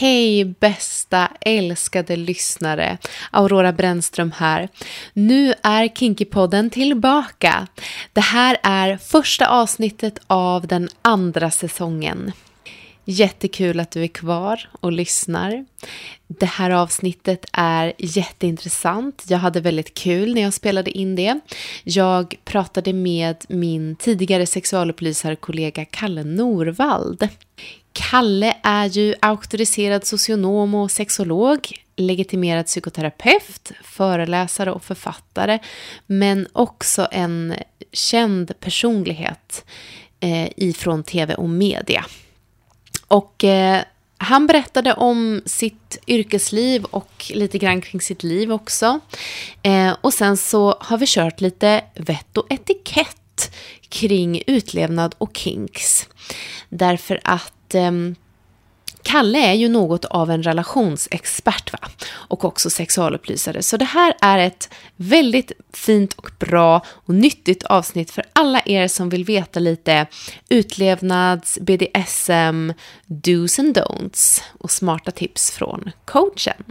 Hej bästa älskade lyssnare! Aurora Brännström här. Nu är Kinkypodden tillbaka. Det här är första avsnittet av den andra säsongen. Jättekul att du är kvar och lyssnar. Det här avsnittet är jätteintressant. Jag hade väldigt kul när jag spelade in det. Jag pratade med min tidigare sexualupplysarkollega Kalle Norvald. Kalle är ju auktoriserad socionom och sexolog, legitimerad psykoterapeut, föreläsare och författare, men också en känd personlighet eh, ifrån tv och media. Och eh, han berättade om sitt yrkesliv och lite grann kring sitt liv också. Eh, och sen så har vi kört lite vett och etikett kring utlevnad och kinks. Därför att eh, Kalle är ju något av en relationsexpert va? och också sexualupplysare. Så det här är ett väldigt fint och bra och nyttigt avsnitt för alla er som vill veta lite utlevnads, BDSM, dos and don'ts och smarta tips från coachen.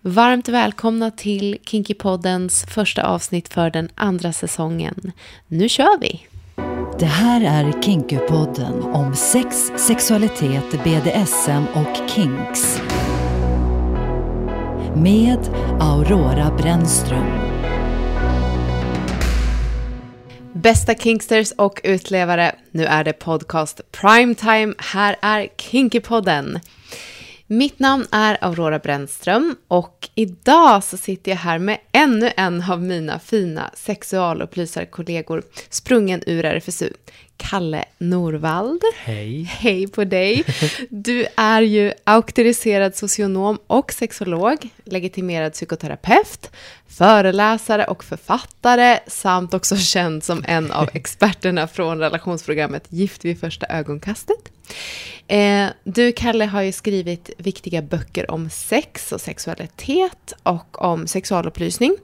Varmt välkomna till Kinkypoddens första avsnitt för den andra säsongen. Nu kör vi! Det här är Kinkupodden om sex, sexualitet, BDSM och kinks. Med Aurora Brännström. Bästa kinksters och utlevare, nu är det podcast primetime. Här är Kinkypodden. Mitt namn är Aurora Brännström och idag så sitter jag här med ännu en av mina fina sexualupplysarkollegor sprungen ur RFSU. Kalle Norvald. Hej. Hej på dig. Du är ju auktoriserad socionom och sexolog, legitimerad psykoterapeut, föreläsare och författare samt också känd som en av experterna från relationsprogrammet Gift vid första ögonkastet. Eh, du, Kalle, har ju skrivit viktiga böcker om sex och sexualitet och om sexualupplysning.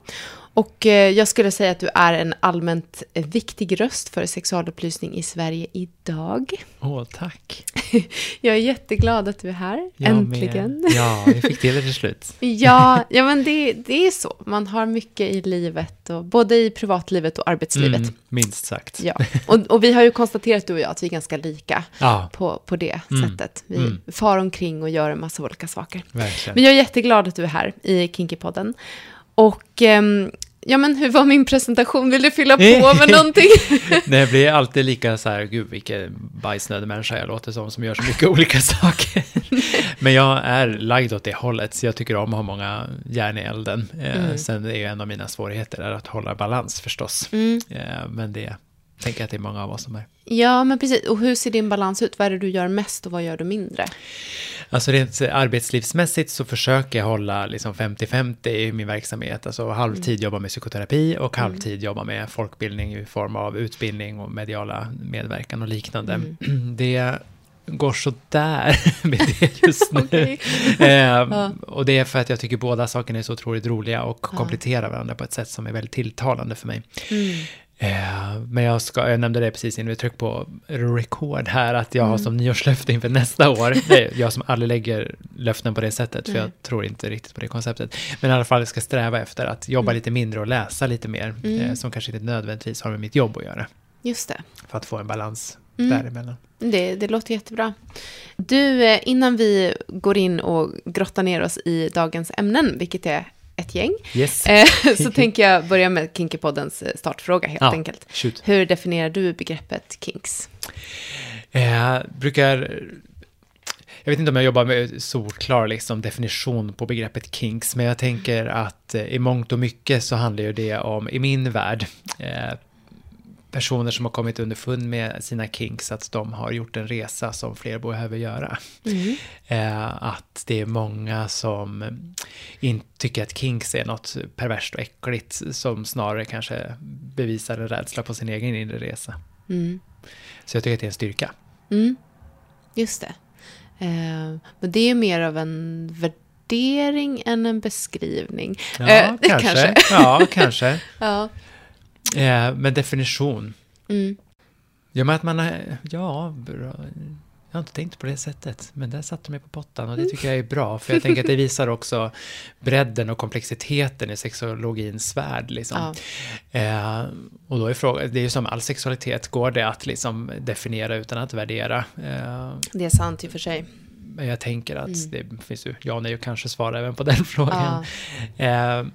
Och eh, jag skulle säga att du är en allmänt viktig röst för sexualupplysning i Sverige idag. Åh, tack. jag är jätteglad att du är här, jag äntligen. Med. Ja, vi fick till det till slut. ja, ja, men det, det är så. Man har mycket i livet, och, både i privatlivet och arbetslivet. Mm, minst sagt. Ja, och, och, vi har ju konstaterat, du och jag, att vi är ganska lika ja. på, på det mm. sättet. Vi mm. far omkring och gör en massa olika saker. Verkligen. Men jag är jätteglad att du är här i Kinkypodden. Och um, ja men hur var min presentation? Vill du fylla på med någonting? Nej, jag blir alltid lika så här, gud vilken bajsnödig människa jag låter som, som gör så mycket olika saker. men jag är lagd åt det hållet, så jag tycker om att ha många järn i elden. Eh, mm. Sen är ju en av mina svårigheter att hålla balans förstås. Mm. Eh, men det tänker jag att det är många av oss som är. Ja, men precis. Och hur ser din balans ut? Vad är det du gör mest och vad gör du mindre? Alltså rent arbetslivsmässigt så försöker jag hålla liksom 50-50 i min verksamhet. Alltså halvtid mm. jobba med psykoterapi och mm. halvtid mm. jobba med folkbildning i form av utbildning och mediala medverkan och liknande. Mm. Det går sådär med det just nu. eh, ja. Och det är för att jag tycker båda sakerna är så otroligt roliga och kompletterar varandra på ett sätt som är väldigt tilltalande för mig. Mm. Eh, men jag, ska, jag nämnde det precis innan vi tryckte på record här, att jag mm. har som nyårslöfte inför nästa år. Är jag som aldrig lägger löften på det sättet, för jag tror inte riktigt på det konceptet. Men i alla fall ska sträva efter att jobba mm. lite mindre och läsa lite mer, mm. eh, som kanske inte nödvändigtvis har med mitt jobb att göra. Just det. För att få en balans mm. däremellan. Det, det låter jättebra. Du, eh, innan vi går in och grottar ner oss i dagens ämnen, vilket är ett gäng. Yes. Eh, så tänker jag börja med Kinkypoddens eh, startfråga helt ja, enkelt. Shoot. Hur definierar du begreppet kinks? Jag brukar... Jag vet inte om jag jobbar med solklar liksom, definition på begreppet kinks, men jag tänker att i mångt och mycket så handlar ju det om, i min värld, personer som har kommit underfund med sina kinks, att de har gjort en resa som fler behöver göra. Mm. Eh, att det är många som inte tycker att kinks är något perverst och äckligt, som snarare kanske bevisar en rädsla på sin egen inre resa. Mm. Så jag tycker att det är en styrka. Mm. Just det. Eh, men det är mer av en värdering än en beskrivning. Ja, eh, kanske. kanske. Ja, kanske. ja. Eh, men definition. Mm. Ja, men att man har, ja, bra. Jag har inte tänkt på det sättet, men där satte mig på pottan och det tycker jag är bra, för jag tänker att det visar också bredden och komplexiteten i sexologins värld. Liksom. Ja. Eh, och då är frågan, det är ju som all sexualitet, går det att liksom definiera utan att värdera? Eh, det är sant i och för sig. Men jag tänker att mm. det finns ju ja nej och kanske svar även på den frågan. Ja. Eh,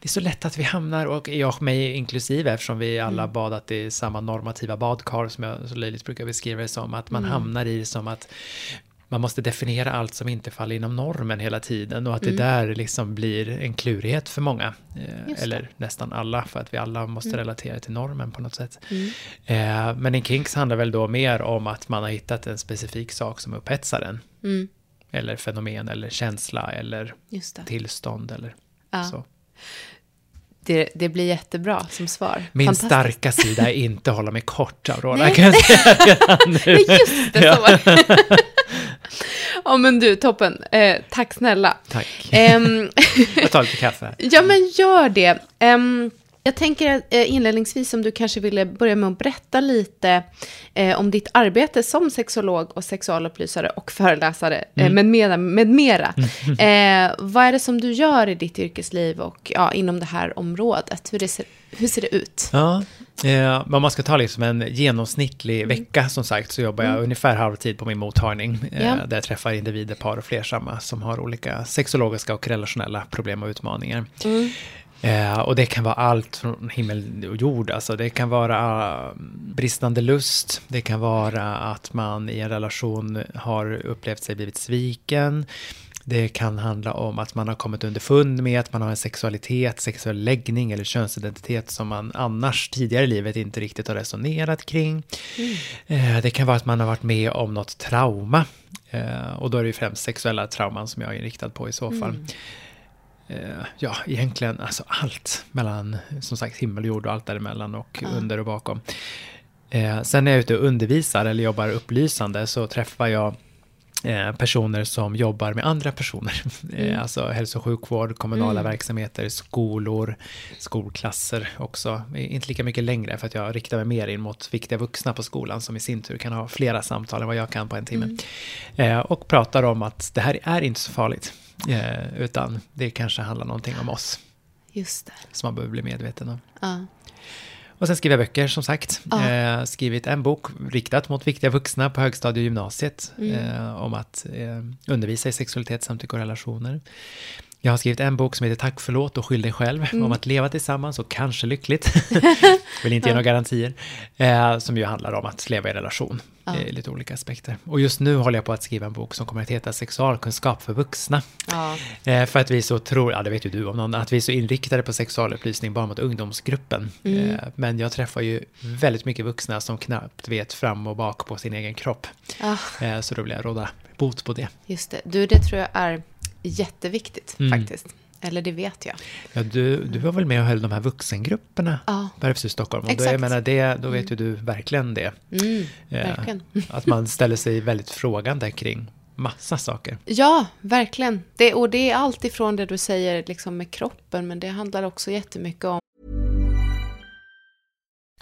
det är så lätt att vi hamnar, och jag mig inklusive, eftersom vi alla mm. badat i samma normativa badkar, som jag så löjligt brukar beskriva det som, att man mm. hamnar i som att man måste definiera allt som inte faller inom normen hela tiden och att mm. det där liksom blir en klurighet för många. Eh, eller nästan alla, för att vi alla måste mm. relatera till normen på något sätt. Mm. Eh, men en kinks handlar väl då mer om att man har hittat en specifik sak som upphetsar en. Mm. Eller fenomen eller känsla eller tillstånd eller ja. så. Det, det, blir jättebra som svar. Min starka sida är inte att hålla mig kort, Aurora, Nej. kan jag säga nu. Just det, så var det. Ja, men du, toppen. Eh, tack snälla. Tack. Um, jag tar lite kaffe. Ja, men gör det. Um, jag tänker eh, inledningsvis om du kanske ville börja med att berätta lite eh, om ditt arbete som sexolog och sexualupplysare och föreläsare eh, mm. med mera. Med mera. Mm. Eh, vad är det som du gör i ditt yrkesliv och ja, inom det här området? Hur, det ser, hur ser det ut? Ja, eh, om man ska ta liksom en genomsnittlig mm. vecka som sagt så jobbar jag mm. ungefär halvtid på min mottagning. Ja. Där jag träffar individer, par och flersamma som har olika sexologiska och relationella problem och utmaningar. Eh, och det kan vara allt från himmel och jord. Alltså det kan vara uh, bristande lust. Det kan vara att man i en relation har upplevt sig blivit sviken. Det kan handla om att man har kommit underfund med att man har en sexualitet, sexuell läggning eller könsidentitet som man annars tidigare i livet inte riktigt har resonerat kring. Mm. Eh, det kan vara att man har varit med om något trauma. Eh, och då är det ju främst sexuella trauman som jag är inriktad på i så fall. Mm ja, egentligen alltså allt mellan, som sagt, himmel och jord och allt däremellan och ja. under och bakom. Eh, sen när jag är ute och undervisar eller jobbar upplysande så träffar jag eh, personer som jobbar med andra personer. Eh, mm. alltså hälso och sjukvård, kommunala mm. verksamheter, skolor, skolklasser också. Inte lika mycket längre för att jag riktar mig mer in mot viktiga vuxna på skolan som i sin tur kan ha flera samtal än vad jag kan på en timme. Mm. Eh, och pratar om att det här är inte så farligt. Eh, utan det kanske handlar någonting om oss. Just det. Som man behöver bli medveten om. Ja. Och sen skriver jag böcker som sagt. Ja. Eh, skrivit en bok riktat mot viktiga vuxna på högstadie och gymnasiet. Mm. Eh, om att eh, undervisa i sexualitet, samtycke och relationer. Jag har skrivit en bok som heter Tack, förlåt och skyll dig själv. Mm. Om att leva tillsammans och kanske lyckligt. Vill inte ge några garantier. Eh, som ju handlar om att leva i relation. Ja. I lite olika aspekter. Och just nu håller jag på att skriva en bok som kommer att heta Sexualkunskap för vuxna. Ja. Eh, för att vi så tror, ja det vet ju du om någon, att vi är så inriktade på sexualupplysning bara mot ungdomsgruppen. Mm. Eh, men jag träffar ju väldigt mycket vuxna som knappt vet fram och bak på sin egen kropp. Ja. Eh, så då vill jag råda bot på det. Just det. Du, det tror jag är jätteviktigt mm. faktiskt. Eller det vet jag. Ja, du, du var väl med och höll de här vuxengrupperna ja. på RFSU Stockholm? Och Exakt. Då, jag menar det, då vet ju du verkligen det. Mm, verkligen. att man ställer sig väldigt frågande kring massa saker. Ja, verkligen. Det, och det är allt ifrån det du säger liksom med kroppen, men det handlar också jättemycket om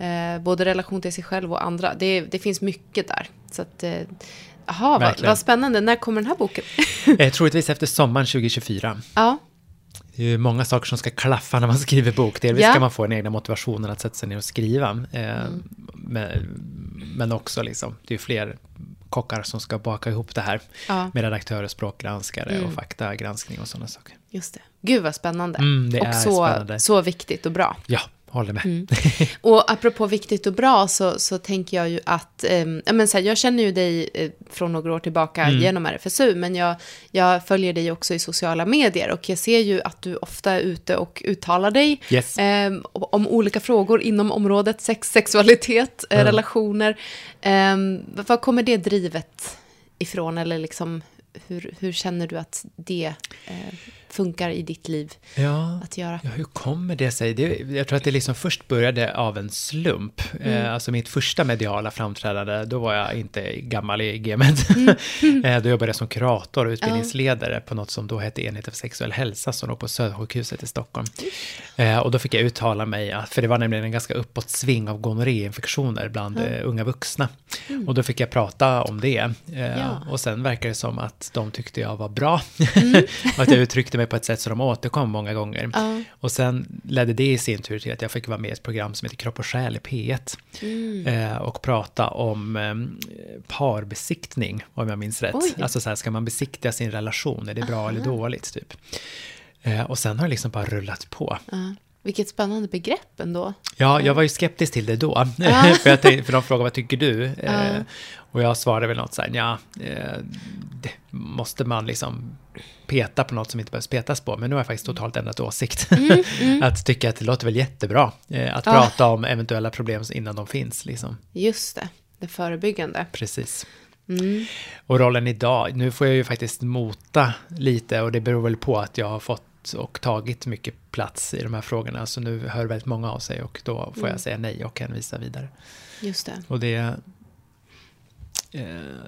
Eh, både relation till sig själv och andra. Det, det finns mycket där. Så att, eh, Jaha, vad, vad spännande. När kommer den här boken? Eh, troligtvis efter sommaren 2024. ja, Det är ju många saker som ska klaffa när man skriver bok. Delvis Ja. ska man få den egna motivationen att sätta sig ner och skriva. Eh, Mm. men, men också liksom, det är fler kockar som ska baka ihop det här. ja, Med redaktörer, språkgranskare Mm. och faktagranskning och sådana saker. just det. Gud vad spännande. Mm, det och är så, spännande. så viktigt och bra. Ja, håller med. Mm. Och apropå viktigt och bra så, så tänker jag ju att, ja, men så här, jag känner ju dig eh, från några år tillbaka Mm. genom RFSU, men jag, jag följer dig också i sociala medier och jag ser ju att du ofta är ute och uttalar dig Yes. ehm, om olika frågor inom området sex, sexualitet, eh, Mm. relationer. Ehm, var kommer det drivet ifrån eller liksom hur, hur känner du att det eh, funkar i ditt liv Ja. att göra? Ja, hur kommer det sig? Det, jag tror att det liksom först började av en slump. Mm. Eh, alltså mitt första mediala framträdande, då var jag inte gammal i gamet. Mm. eh, då jobbade jag som kurator och utbildningsledare på något som då hette Enheten för sexuell hälsa, som låg på Södersjukhuset i Stockholm. Eh, och då fick jag uttala mig, för det var nämligen en ganska uppåt sving av gonorréinfektioner bland eh, unga vuxna. Och då fick jag prata om det. Eh, Mm. Ja. Och sen verkar det som att de tyckte jag var bra. Mm. och att jag uttryckte mig på ett sätt som de återkom många gånger. Ja. Och sen ledde det i sin tur till att jag fick vara med i ett program som heter Kropp och själ i P1. Mm. Eh, och prata om eh, parbesiktning, om jag minns rätt. Oj. Alltså så här, ska man besiktiga sin relation? Är det bra eller dåligt? Typ. Eh, och sen har det liksom bara rullat på. Ja. Vilket spännande begrepp ändå. Ja, jag var ju skeptisk till det då. För, jag tänkte, för de frågade vad tycker du? Eh, och jag svarade väl något så här, ja, eh, måste man liksom peta på något som inte behövs petas på. Men nu har jag faktiskt totalt ändrat åsikt. att tycka att det låter väl jättebra eh, att Mm, Ja. prata om eventuella problem innan de finns. Liksom. Just det, det förebyggande. Precis. Mm. Och rollen idag, nu får jag ju faktiskt mota lite och det beror väl på att jag har fått och tagit mycket plats i de här frågorna. Så nu hör väldigt många av sig och då får Mm. jag säga nej och hänvisa vidare. Just det. Och det,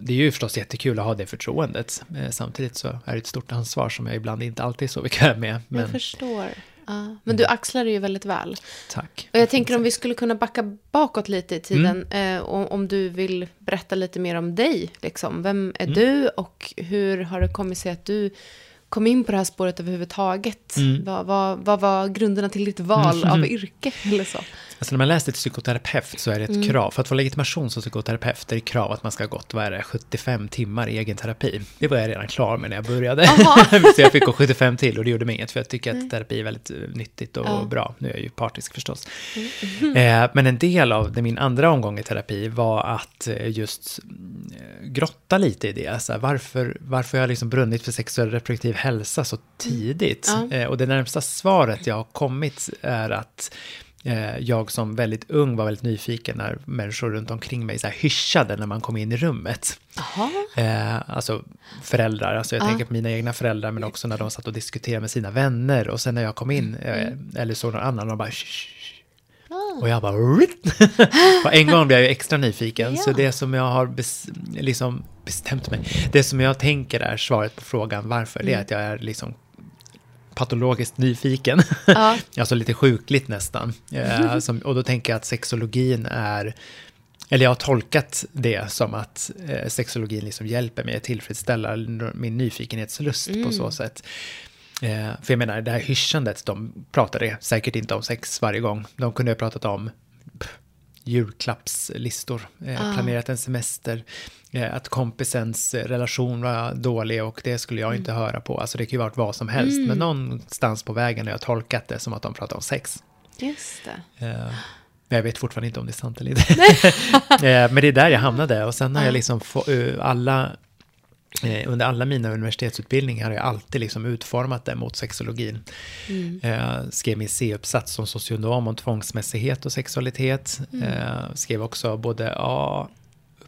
det är ju förstås jättekul att ha det förtroendet. Eh, Samtidigt så är det ett stort ansvar som jag ibland inte alltid är så bekväm med. Jag Men förstår. Ja. Men du axlar det ju väldigt väl. tack. Och jag tänker om vi skulle kunna backa bakåt lite i tiden. Eh, om, du vill berätta lite mer om dig. Liksom. Vem är du och hur har det kommit sig att du kom in på det här spåret överhuvudtaget? Mm. Vad, vad, vad var grunderna till ditt val av yrke? Eller så? Alltså när man läser till psykoterapeut så är det ett Mm. krav. För att få legitimation som psykoterapeut är det krav att man ska ha gått, vad är det, 75 timmar i egen terapi. Det var jag redan klar med när jag började. Så jag fick gå 75 till och det gjorde mig inget för jag tycker att terapi är väldigt eh, nyttigt och Ja. bra. Nu är jag ju partisk förstås. Eh, men en del av det, min andra omgång i terapi var att eh, just mm, eh, grotta lite i det. Så här, varför, varför har jag liksom brunnit för sexuell reproduktiv hälsa så tidigt? Ja. Eh, och det närmsta svaret jag har kommit är att eh, jag som väldigt ung var väldigt nyfiken när människor runt omkring mig så här hyschade när man kom in i rummet. Jaha. Eh, alltså föräldrar, alltså jag Ja. tänker på mina egna föräldrar men också när de satt och diskuterade med sina vänner och sen när jag kom in eh, eller såg någon annan och de bara "Shh, shh, shh." och jag bara och en gång blev jag ju extra nyfiken Ja. så det som jag har liksom bestämt mig, det som jag tänker är svaret på frågan varför, det är att jag är liksom patologiskt nyfiken. Ja. alltså lite sjukligt nästan. Eh, som, och då tänker jag att sexologin är, eller jag har tolkat det som att eh, sexologin liksom hjälper mig att tillfredsställa min nyfikenhetslust på så sätt. Eh, för jag menar, det här hyschandet, de pratade säkert inte om sex varje gång. De kunde ha pratat om pff, julklappslistor, eh, Ah. planerat en semester, eh, att kompisens eh, relation var dålig och det skulle jag inte höra på. Alltså det kan ju varit vad som helst, men någonstans på vägen har jag tolkat det som att de pratar om sex. Just det. Eh, men jag vet fortfarande inte om det är sant eller inte. Eh, men det är där jag hamnade och sen har jag liksom få, eh, alla, under alla mina universitetsutbildningar har jag alltid liksom utformat det mot sexologin. Eh, skrev min C-uppsats som socionom om tvångsmässighet och sexualitet. Eh, skrev också både A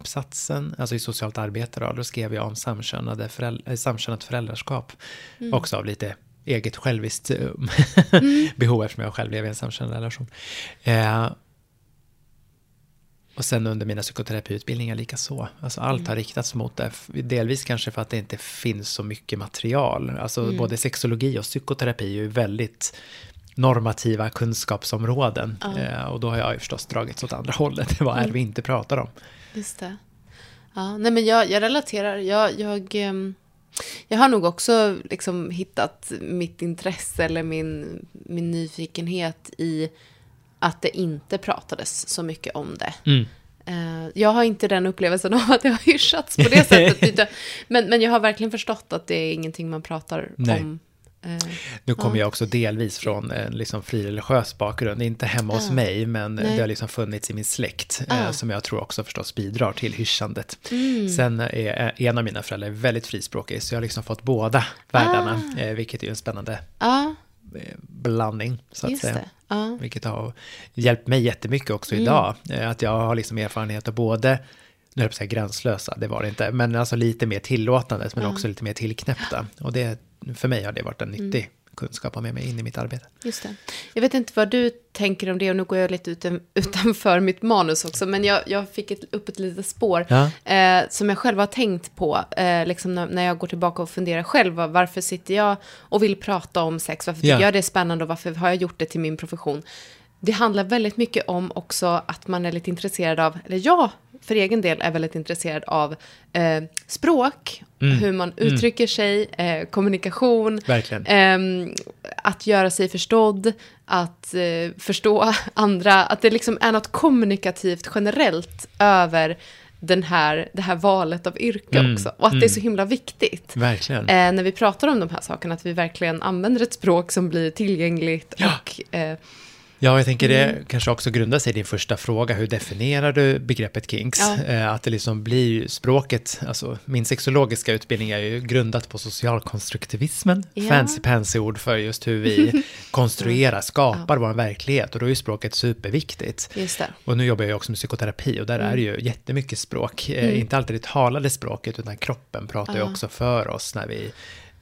uppsatsen, alltså i socialt arbete då, då skrev jag om samkönade föräld- eh, samkönat föräldraskap. Också av lite eget själviskt eh, behov eftersom jag själv lever i en samkönad relation. Eh, Och sen under mina psykoterapiutbildningar lika så. Alltså allt Mm. har riktats mot det. Delvis kanske för att det inte finns så mycket material. Alltså Mm. både sexologi och psykoterapi är ju väldigt normativa kunskapsområden. Ja. Eh, och då har jag ju förstås dragits åt andra hållet. Vad är det vi inte pratar om? Just det. Ja, nej men jag, jag relaterar. Jag, jag, ehm, jag har nog också liksom hittat mitt intresse eller min, min nyfikenhet i att det inte pratades så mycket om det. Mm. Eh, Jag har inte den upplevelsen av att det har hyschats på det sättet. men, men jag har verkligen förstått att det är ingenting man pratar Nej. om. Eh, Nu kommer Ja. jag också delvis från en liksom frireligiös bakgrund. Inte hemma hos Ah. mig, men Nej. det har liksom funnits i min släkt. eh, Ah. Som jag tror också förstås bidrar till hyschandet. Mm. Sen är en av mina föräldrar väldigt frispråkig, så jag har liksom fått båda världarna. Ah. Vilket är en spännande Ja, blandning, så att just säga. det. Ja. Vilket har hjälpt mig jättemycket också Mm. idag. Eh, Att jag har liksom erfarenhet av både, nu höll jag på att säga gränslösa, det var det inte, men alltså lite mer tillåtande, men Ja. också lite mer tillknäppta. Och det, för mig har det varit en Mm. Kunskap ha med mig in i mitt arbete. Just det. Jag vet inte vad du tänker om det och nu går jag lite utan, utanför mitt manus också. Men jag, jag fick ett, upp ett litet spår Ja. eh, som jag själv har tänkt på. Eh, liksom när, när jag går tillbaka och funderar själv. va- Varför sitter jag och vill prata om sex? Varför tycker Ja. jag det är spännande och varför har jag gjort det till min profession? Det handlar väldigt mycket om också att man är lite intresserad av, eller jag för egen del är väldigt intresserad av eh, språk, Mm. hur man uttrycker sig, eh, kommunikation. Ehm, att göra sig förstådd, att eh, förstå andra, att det liksom är något kommunikativt generellt över den här, det här valet av yrke Mm, också. Och att det är mm. så himla viktigt. Eh, när vi pratar om de här sakerna, att vi verkligen använder ett språk som blir tillgängligt Ja. och eh, Ja, jag tänker det Mm. kanske också grundar sig i din första fråga. Hur definierar du begreppet kinks? Ja. Eh, Att det liksom blir språket, alltså min sexologiska utbildning är ju grundat på socialkonstruktivismen. Ja. Fancy pansy ord för just hur vi konstruerar, skapar vår verklighet. Och då är ju språket superviktigt. just det. Och nu jobbar jag också med psykoterapi och där är det ju jättemycket språk. Eh, Mm. Inte alltid det talade språket utan kroppen pratar ju Ja. också för oss när vi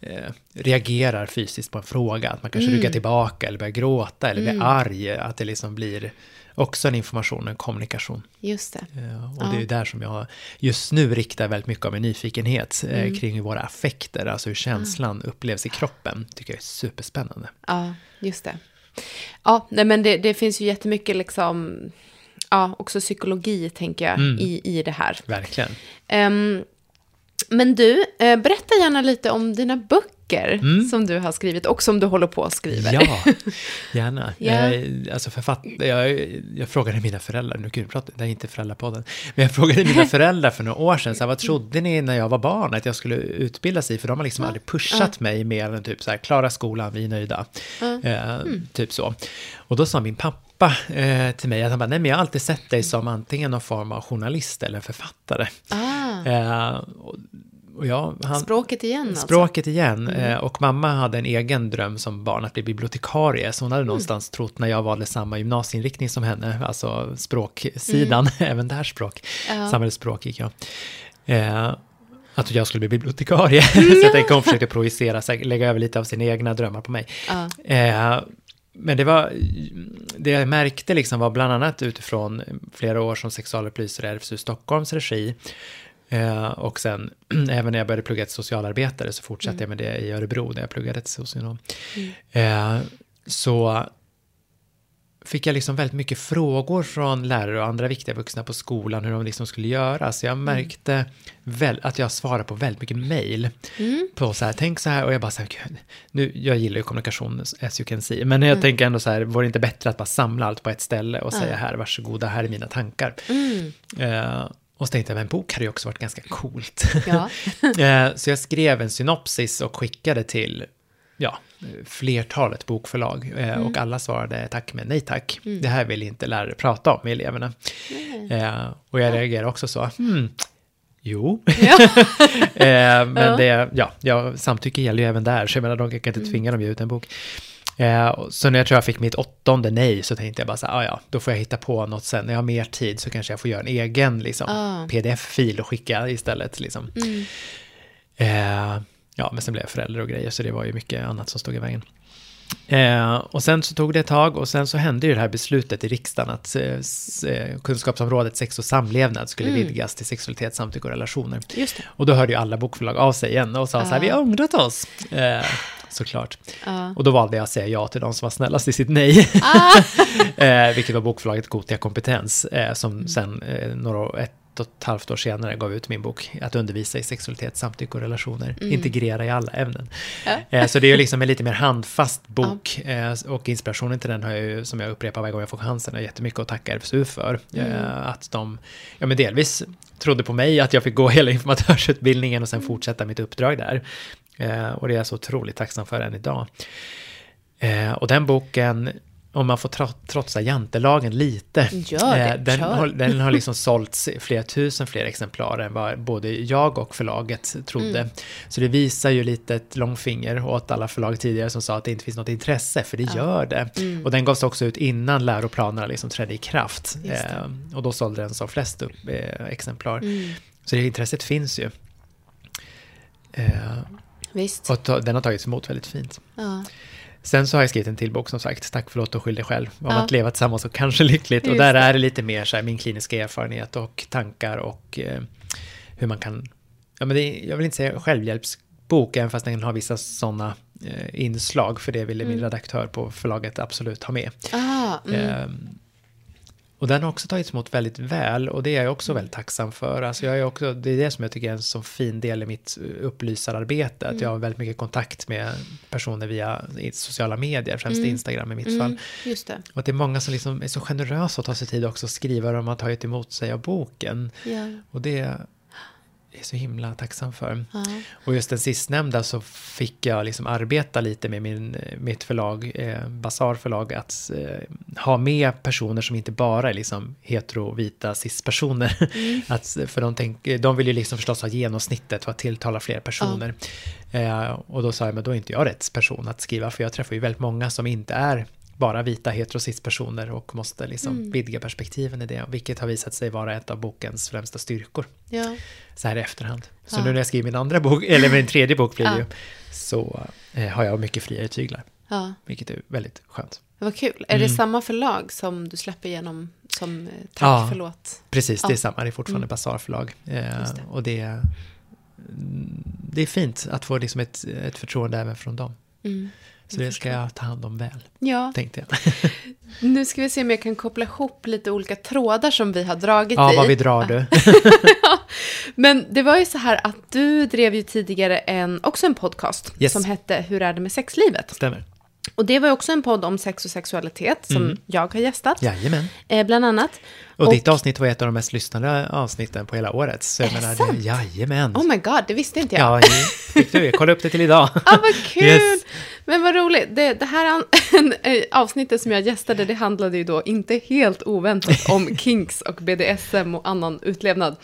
eh, reagerar fysiskt på en fråga. Att man kanske Mm. ryggar tillbaka eller börjar gråta eller Mm. blir arg. Att det liksom blir också en information, en kommunikation. Just det. Eh, och Ja. det är ju där som jag just nu riktar väldigt mycket av min nyfikenhet eh, Mm. kring våra affekter, alltså hur känslan upplevs i kroppen. tycker jag är superspännande. Ja, just det. Ja, nej, men det, det finns ju jättemycket liksom, ja, också psykologi tänker jag Mm. i, i det här. Verkligen. Ehm, men du, eh, berätta gärna lite om dina böcker Mm. som du har skrivit och som du håller på att skriva. Ja, gärna. Ja. Eh, alltså författ... jag, jag frågade mina föräldrar, nu prata, det är inte föräldrapodden, men jag frågade mina föräldrar för några år sedan, så här, vad trodde ni när jag var barn att jag skulle utbilda sig? För de har liksom aldrig pushat mig mer än typ så här, klara skolan, vi är nöjda. Eh, Typ så. Och då sa min pappa eh, till mig att han bara, nej men jag har alltid sett dig som antingen någon form av journalist eller författare. Ah, Eh, jag, han, språket igen alltså. Språket igen. Eh, Och mamma hade en egen dröm som barn att bli bibliotekarie. Så hon hade någonstans trott när jag valde samma gymnasieinriktning som henne, alltså språksidan, även där språk, Ja. samhällsspråk gick jag. Eh, att jag skulle bli bibliotekarie. så jag tänker hon försökte projicera, lägga över lite av sina egna drömmar på mig. Ja. Eh, men det var, det jag märkte liksom var bland annat utifrån flera år som sexualupplysare i RFSU Stockholms regi. Eh, och sen även när jag började plugga till socialarbetare så fortsatte jag med det i Örebro där jag pluggade till socionom. Eh, så fick jag liksom väldigt mycket frågor från lärare och andra viktiga vuxna på skolan hur de liksom skulle göra. Så jag märkte väl, att jag svarade på väldigt mycket mejl. Mm. På så här, tänk så här, och jag bara så här, "Gud, nu, jag gillar ju kommunikation as you can see, men jag tänker ändå så här, vore det inte bättre att bara samla allt på ett ställe och säga här, varsågoda, här är mina tankar. Mm. Eh, och så tänkte jag, men en bok hade ju också varit ganska coolt. Ja. Eh, så jag skrev en synopsis och skickade till ja, flertalet bokförlag. Eh, Mm. Och alla svarade tack men nej tack. Det här vill inte lärare prata om med eleverna. Eh, och jag reagerade också så, hmm, jo. eh, men Ja. det, ja, ja, samtycke gäller ju även där, så jag menar, de kan inte tvinga dem att ge ut en bok. Eh, så när jag tror jag fick mitt åttonde nej så tänkte jag bara så här, ah, ja, då får jag hitta på något sen. När jag har mer tid så kanske jag får göra en egen liksom, Ah. pdf-fil och skicka istället. Liksom. Mm. Eh, ja, men sen blev jag förälder och grejer, så det var ju mycket annat som stod i vägen. Eh, och sen så tog det ett tag och sen så hände ju det här beslutet i riksdagen att eh, eh, kunskapsområdet sex och samlevnad skulle vidgas till sexualitet, samtycke och relationer. Och då hörde ju alla bokförlag av sig igen och sa så här, vi har ångrat oss. Eh, såklart. Ja. Och då valde jag att säga ja till de som var snällast i sitt nej. Ah. eh, vilket var bokförlaget Gotia Kompetens, eh, som Mm. sen eh, några, ett och ett halvt år senare gav ut min bok Att undervisa i sexualitet, samtycke och relationer. Integrera i alla ämnen. Mm. Ja. Eh, så det är ju liksom en lite mer handfast bok. Eh, och inspirationen till den har jag ju, som jag upprepar varje gång jag får chansen, jättemycket att tacka RFSU för. Mm. Eh, att de, ja men delvis trodde på mig, att jag fick gå hela informatörsutbildningen och sen Mm. fortsätta mitt uppdrag där. Och det är jag så otroligt tacksam för än idag. Och den boken, om man får tro, trotsa jantelagen lite, Gör det, eh, den, kör. har, den har liksom sålts flera tusen fler exemplar än vad både jag och förlaget trodde. Mm. Så det visar ju lite ett långfinger åt alla förlag tidigare som sa att det inte finns något intresse, för det gör det. Mm. Och den gavs också ut innan läroplanerna liksom trädde i kraft. Eh, och då sålde den som flest upp, eh, exemplar. Mm. Så det intresset finns ju. Eh, Visst. och ta, den har tagits emot väldigt fint. Ja. Sen så har jag skrivit en till bok som sagt, Tack förlåt och skyll dig själv, om Ja. att leva tillsammans och kanske lyckligt. Och Just där det. är det lite mer så här, min kliniska erfarenhet och tankar och eh, hur man kan, ja men är, jag vill inte säga självhjälpsbok, även fast den har vissa sådana eh, inslag, för det ville min redaktör på förlaget absolut ha med. Ah, mm. Ehm, och den har också tagits emot väldigt väl och det är jag också väldigt tacksam för. Alltså jag är också, det är det som jag tycker är en så fin del i mitt upplysararbete. Att jag har väldigt mycket kontakt med personer via sociala medier, främst Instagram i mitt fall. Mm. Just det. Och att det är många som liksom är så generösa att ta sig tid också att skriva vad de har tagit emot sig av boken. Ja. Och det är så himla tacksam för. Ja. Och just den sistnämnda så fick jag liksom arbeta lite med min, mitt förlag, eh, Basar förlag, att eh, ha med personer som inte bara är liksom hetero, vita, cis-personer. Att, för de, tänk, de vill ju liksom förstås ha genomsnittet för att tilltala fler personer. Eh, och då sa jag, men då är inte jag rätt person att skriva, för jag träffar ju väldigt många som inte är bara vita hetero cis-personer och måste liksom vidga perspektiven i det, vilket har visat sig vara ett av bokens främsta styrkor Ja. så här i efterhand. Så Ja. nu när jag skriver min andra bok, eller min tredje bok blir det ju, så eh, har jag mycket friare tyglar, ja. vilket är väldigt skönt. Vad kul. Är det Mm. samma förlag som du släpper igenom som eh, Tack, Ja. förlåt? Precis, det är samma, det är fortfarande Mm. Basar förlag. Eh, det. och det är, mm, det är fint att få liksom ett, ett förtroende även från dem. Mm. Så det ska jag ta hand om väl, Ja, tänkte jag. nu ska vi se om jag kan koppla ihop lite olika trådar som vi har dragit Ja, i. vad vi drar du. Men det var ju så här att du drev ju tidigare en, också en podcast Yes. som hette Hur är det med sexlivet? Stämmer. Och det var ju också en podd om sex och sexualitet som Mm. jag har gästat, Jajamän. eh, bland annat. Och, ditt avsnitt var ett av de mest lyssnade avsnitten på hela året. Så jag Är det sant? jajamän. Oh my god, det visste inte jag. ja, fick du kolla upp det till idag. Ah, vad kul! Yes. Men vad roligt. Det, det här eh, avsnittet som jag gästade, det handlade ju då inte helt oväntat om kinks och BDSM och annan utlevnad.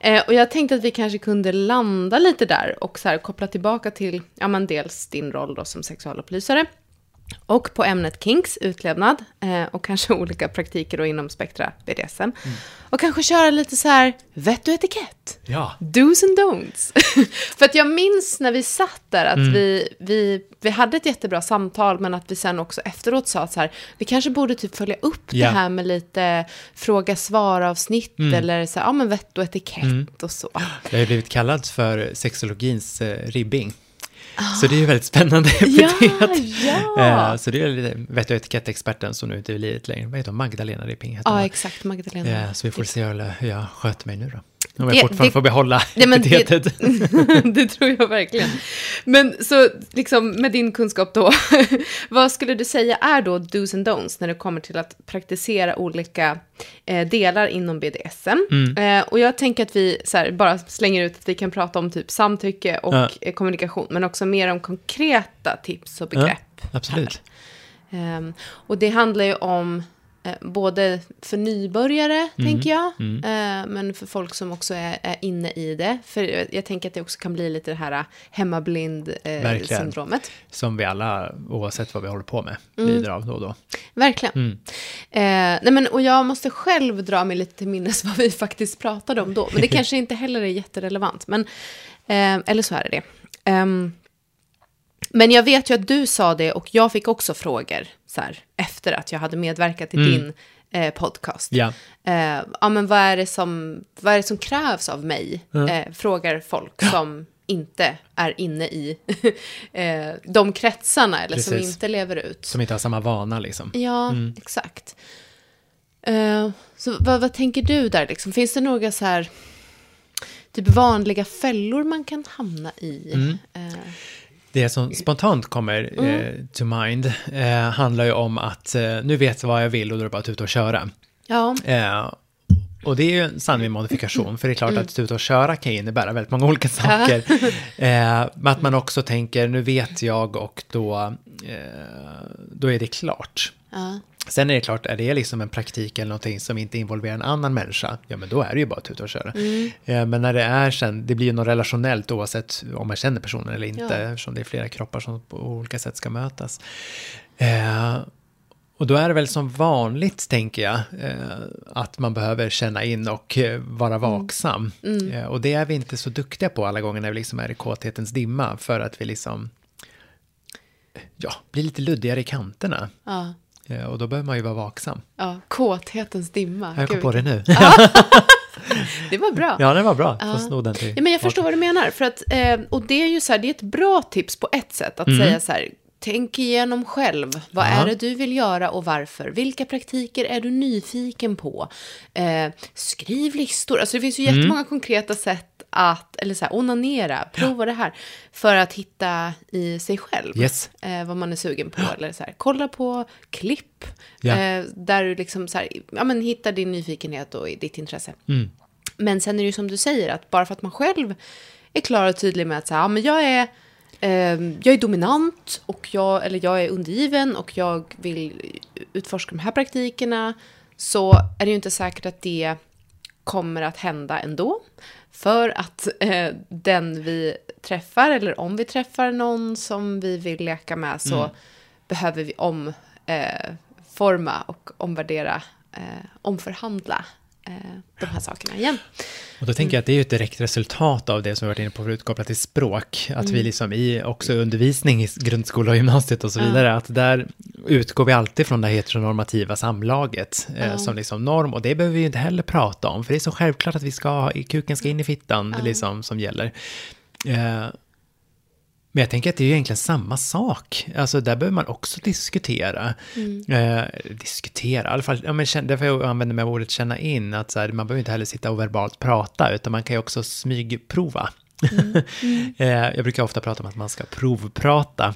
Eh, och jag tänkte att vi kanske kunde landa lite där och så här koppla tillbaka till, ja men dels din roll då som sexualupplysare. Och på ämnet kinks, utlevnad eh, och kanske olika praktiker då inom spektra BDSM. Och kanske köra lite så här vett och etikett. Ja. Do's and don'ts. För att jag minns när vi satt där att Mm. vi, vi, vi hade ett jättebra samtal, men att vi sen också efteråt sa att så här, vi kanske borde typ följa upp Ja. det här med lite fråga-svar-avsnitt, Mm. eller så här, ja men vett och etikett och så. Jag har ju blivit kallad för sexologins eh, ribbing. Så det är ju väldigt spännande Ah. Ja, epitet. ja. Eh, Så det är lite vett och etikettexperten som nu inte är i livet längre. Vad heter hon? Magdalena Ribbing heter Ja, hon. exakt, Magdalena. Så vi får se hur hur jag sköter mig nu då. Om Det- jag fortfarande det- får behålla Ja, det- epitetet. det tror jag verkligen. Men så, liksom med din kunskap då, vad skulle du säga är då do's and don'ts när det kommer till att praktisera olika eh, delar inom BDSM? Mm. Eh, och jag tänker att vi så här, bara slänger ut att vi kan prata om typ samtycke och Ja. eh, kommunikation, men också mer om konkreta tips och begrepp. Absolut. Ehm, och det handlar ju om både för nybörjare, Mm. tänker jag, eh, men för folk som också är, är inne i det. För jag, tänker att det också kan bli lite det här Verkligen. hemmablind-syndromet. Som vi alla, oavsett vad vi håller på med, Mm. lider av då och då. Verkligen. Mm. Eh, nej men, och jag måste själv dra mig lite till minnes vad vi faktiskt pratade om då. Men det kanske inte heller är jätterelevant. Men, eh, eller så är det det. Men jag vet ju att du sa det och jag fick också frågor så här, efter att jag hade medverkat i din eh, podcast. Ja. Eh, ja, men vad är, det som, vad är det som krävs av mig? Eh, frågar folk som inte är inne i eh, de kretsarna eller som Precis. inte lever ut. Som inte har samma vana liksom. Ja, exakt. Eh, så vad, vad tänker du där liksom? Finns det några så här typ vanliga fällor man kan hamna i? Eh, Det som spontant kommer Mm. eh, to mind eh, handlar ju om att eh, nu vet jag vad jag vill och då är det bara att ut och köra. ja, Eh, och det är ju en sann modifikation, för det är klart Mm. att ut och köra kan innebära väldigt många olika saker. eh, men att man också tänker, nu vet jag och då, eh, då är det klart. Ja, Sen är det klart, är det liksom en praktik eller någonting som inte involverar en annan människa, ja men då är det ju bara att tuta och köra. Mm. Eh, men när det är sen, det blir ju något relationellt oavsett om man känner personen eller inte, Ja. eftersom det är flera kroppar som på olika sätt ska mötas. Eh, och då är det väl som vanligt, tänker jag, eh, att man behöver känna in och eh, vara vaksam. Eh, och det är vi inte så duktiga på alla gånger när vi liksom är i kåthetens dimma, för att vi liksom, ja, blir lite luddigare i kanterna. ja, och då behöver man ju vara vaksam. ja. Kåthetens dimma. Jag kom Gud, på det nu. Det var bra. ja, det var bra. Får sno den till. Ja, men jag förstår vad du menar. För att, eh, och det är ju så här, det är ett bra tips på ett sätt att säga så här, tänk igenom själv. Vad Mm. Ja. är det du vill göra och varför? Vilka praktiker är du nyfiken på? Eh, skriv listor. Alltså det finns ju Mm. jättemånga konkreta sätt att, eller så här, onanera, prova det här. För att hitta i sig själv Yes. eh, vad man är sugen på. Eller så här, kolla på klipp. Ja. Eh, där du liksom så här, ja, men hittar din nyfikenhet och ditt intresse. Mm. Men sen är det ju som du säger, att bara för att man själv är klar och tydlig med att så här, ja, men jag är, eh, jag är dominant och jag, eller jag är undergiven och jag vill utforska de här praktikerna, så är det ju inte säkert att det kommer att hända ändå. För att eh, den vi träffar, eller om vi träffar någon som vi vill leka med, så behöver vi omforma eh, och omvärdera, eh, omförhandla de här sakerna igen. Och då tänker jag att det är ju ett direkt resultat av det som vi varit inne på förut, kopplat till språk. Att Mm. vi liksom i också undervisning i grundskola och gymnasiet och så vidare, att där utgår vi alltid från det heteronormativa samlaget eh, som liksom norm. Och det behöver vi ju inte heller prata om, för det är så självklart att vi ska kuken ska in i fittan, liksom, som gäller. Men jag tänker att det är egentligen samma sak. Alltså där behöver man också diskutera. Eh, diskutera, i alla fall, ja, men därför jag använder mig av ordet känna in, att så här, man behöver inte heller sitta och verbalt prata, utan man kan ju också smygprova. eh, jag brukar ofta prata om att man ska provprata.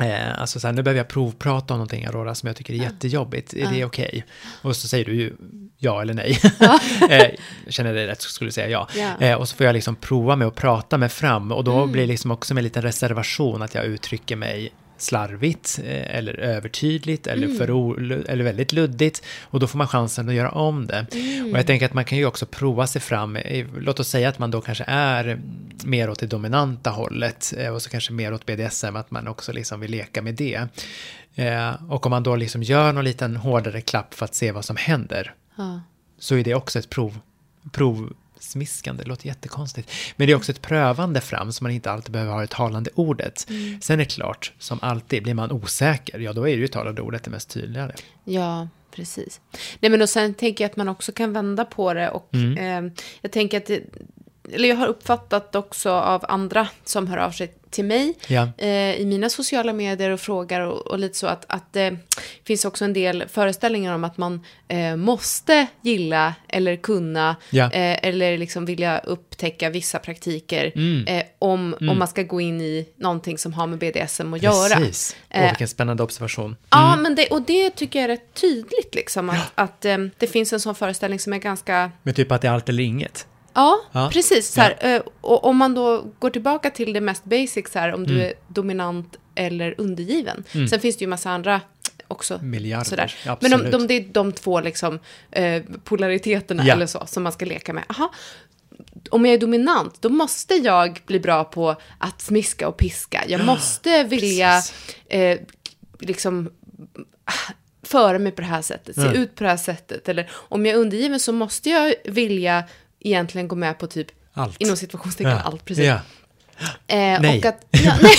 Eh, alltså så här, nu behöver jag provprata om någonting, Aurora, som jag tycker är jättejobbigt. Är det okej? Och så säger du ju ja eller nej. eh, känner dig rätt så skulle du säga ja. Eh, och så får jag liksom prova med att prata mig fram. Och då blir det liksom också med en liten reservation att jag uttrycker mig slarvigt eh, eller övertydligt eller, för o, eller väldigt luddigt och då får man chansen att göra om det. Och jag tänker att man kan ju också prova sig fram, låt oss säga att man då kanske är mer åt det dominanta hållet eh, och så kanske mer åt BDSM, att man också liksom vill leka med det. Eh, Och om man då liksom gör någon liten hårdare klapp för att se vad som händer, Ja. så är det också ett prov, provsmiskande, det låter jättekonstigt. Men det är också ett prövande fram, så man inte alltid behöver ha det talande ordet. Sen är det klart, som alltid, blir man osäker, ja då är det ju talande ordet det mest tydligare. Ja, precis. Nej, men och sen tänker jag att man också kan vända på det och eh, jag tänker att det, eller jag har uppfattat också av andra som hör av sig till mig Ja. eh, i mina sociala medier och frågar och, och lite så att, att det finns också en del föreställningar om att man eh, måste gilla eller kunna Ja. eh, eller liksom vilja upptäcka vissa praktiker eh, om, om man ska gå in i någonting som har med BDSM att göra. Precis. Eh, vilken spännande observation. Ja, men det, och det tycker jag är rätt tydligt, liksom, att, att eh, det finns en sån föreställning som är ganska... Men typ att det är allt eller inget. Ja, Ja. precis. Så här, eh, och om man då går tillbaka till det mest basic, så här, om Mm. du är dominant eller undergiven. Sen finns det ju massa andra också. Miljarder, Sådär. ja, Men de, absolut. de, det är de två liksom, eh, polariteterna Ja. eller så, som man ska leka med. Aha. Om jag är dominant, då måste jag bli bra på att smiska och piska. Jag måste vilja eh, liksom föra mig på det här sättet, se Mm. ut på det här sättet. Eller om jag är undergiven så måste jag vilja egentligen gå med på typ, Allt. inom situationstecken, Ja. allt. Precis. Ja. Eh, Nej. Och att, ja, nej,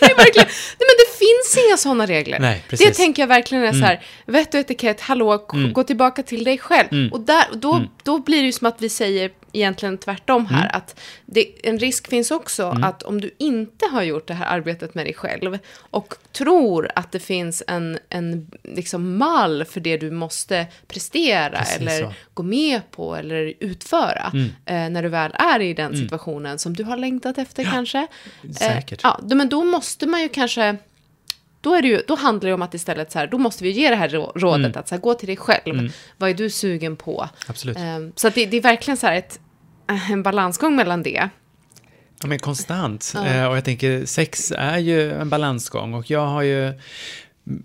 nej, verkligen. Nej, men det finns inga sådana regler. Nej, precis. Mm. Det tänker jag verkligen är så här, vett och etikett, hallå, k- gå tillbaka till dig själv. Mm. Och där, då, då blir det ju som att vi säger egentligen tvärtom här, Mm. att det, en risk finns också att om du inte har gjort det här arbetet med dig själv och tror att det finns en, en liksom mall för det du måste prestera Precis eller så. Mm. gå med på eller utföra eh, när du väl är i den situationen som du har längtat efter kanske. säkert. Eh, ja, men då måste man ju kanske... Då, är det ju, då handlar det om att istället så här, då måste vi ge det här rå- rådet Mm. att så här, gå till dig själv. Vad är du sugen på? Absolut. Eh, så det, det är verkligen så här ett, en balansgång mellan det. Ja, men konstant. Eh, och jag tänker, sex är ju en balansgång och jag har ju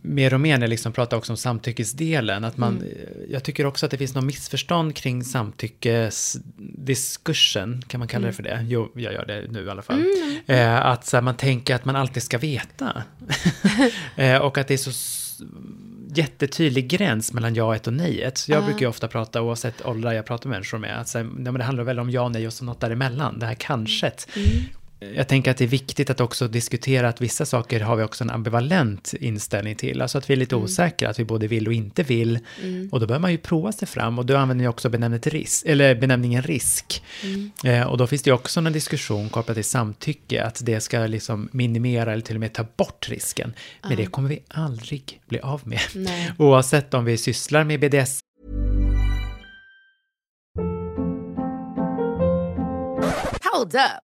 mer och mer när jag liksom pratar också om samtyckesdelen, att man, eh, jag tycker också att det finns något missförstånd kring samtyckesdiskursen, kan man kalla det för det? Jo, jag gör det nu i alla fall. Eh, att här, man tänker att man alltid ska veta. eh, och att det är så jättetydlig gräns mellan jaet och nejet. Jag brukar ju ofta prata, oavsett åldrar jag pratar med människor med, att så här, ja, men det handlar väl om ja nej och så något däremellan, det här kanske. Jag tänker att det är viktigt att också diskutera att vissa saker har vi också en ambivalent inställning till. Alltså att vi är lite osäkra, att vi både vill och inte vill. Och då bör man ju prova sig fram och då använder jag också benämnet risk, eller benämningen risk. Eh, och då finns det ju också en diskussion kopplat till samtycke, att det ska liksom minimera eller till och med ta bort risken. Men det kommer vi aldrig bli av med. Nej. Oavsett om vi sysslar med BDS Hold up.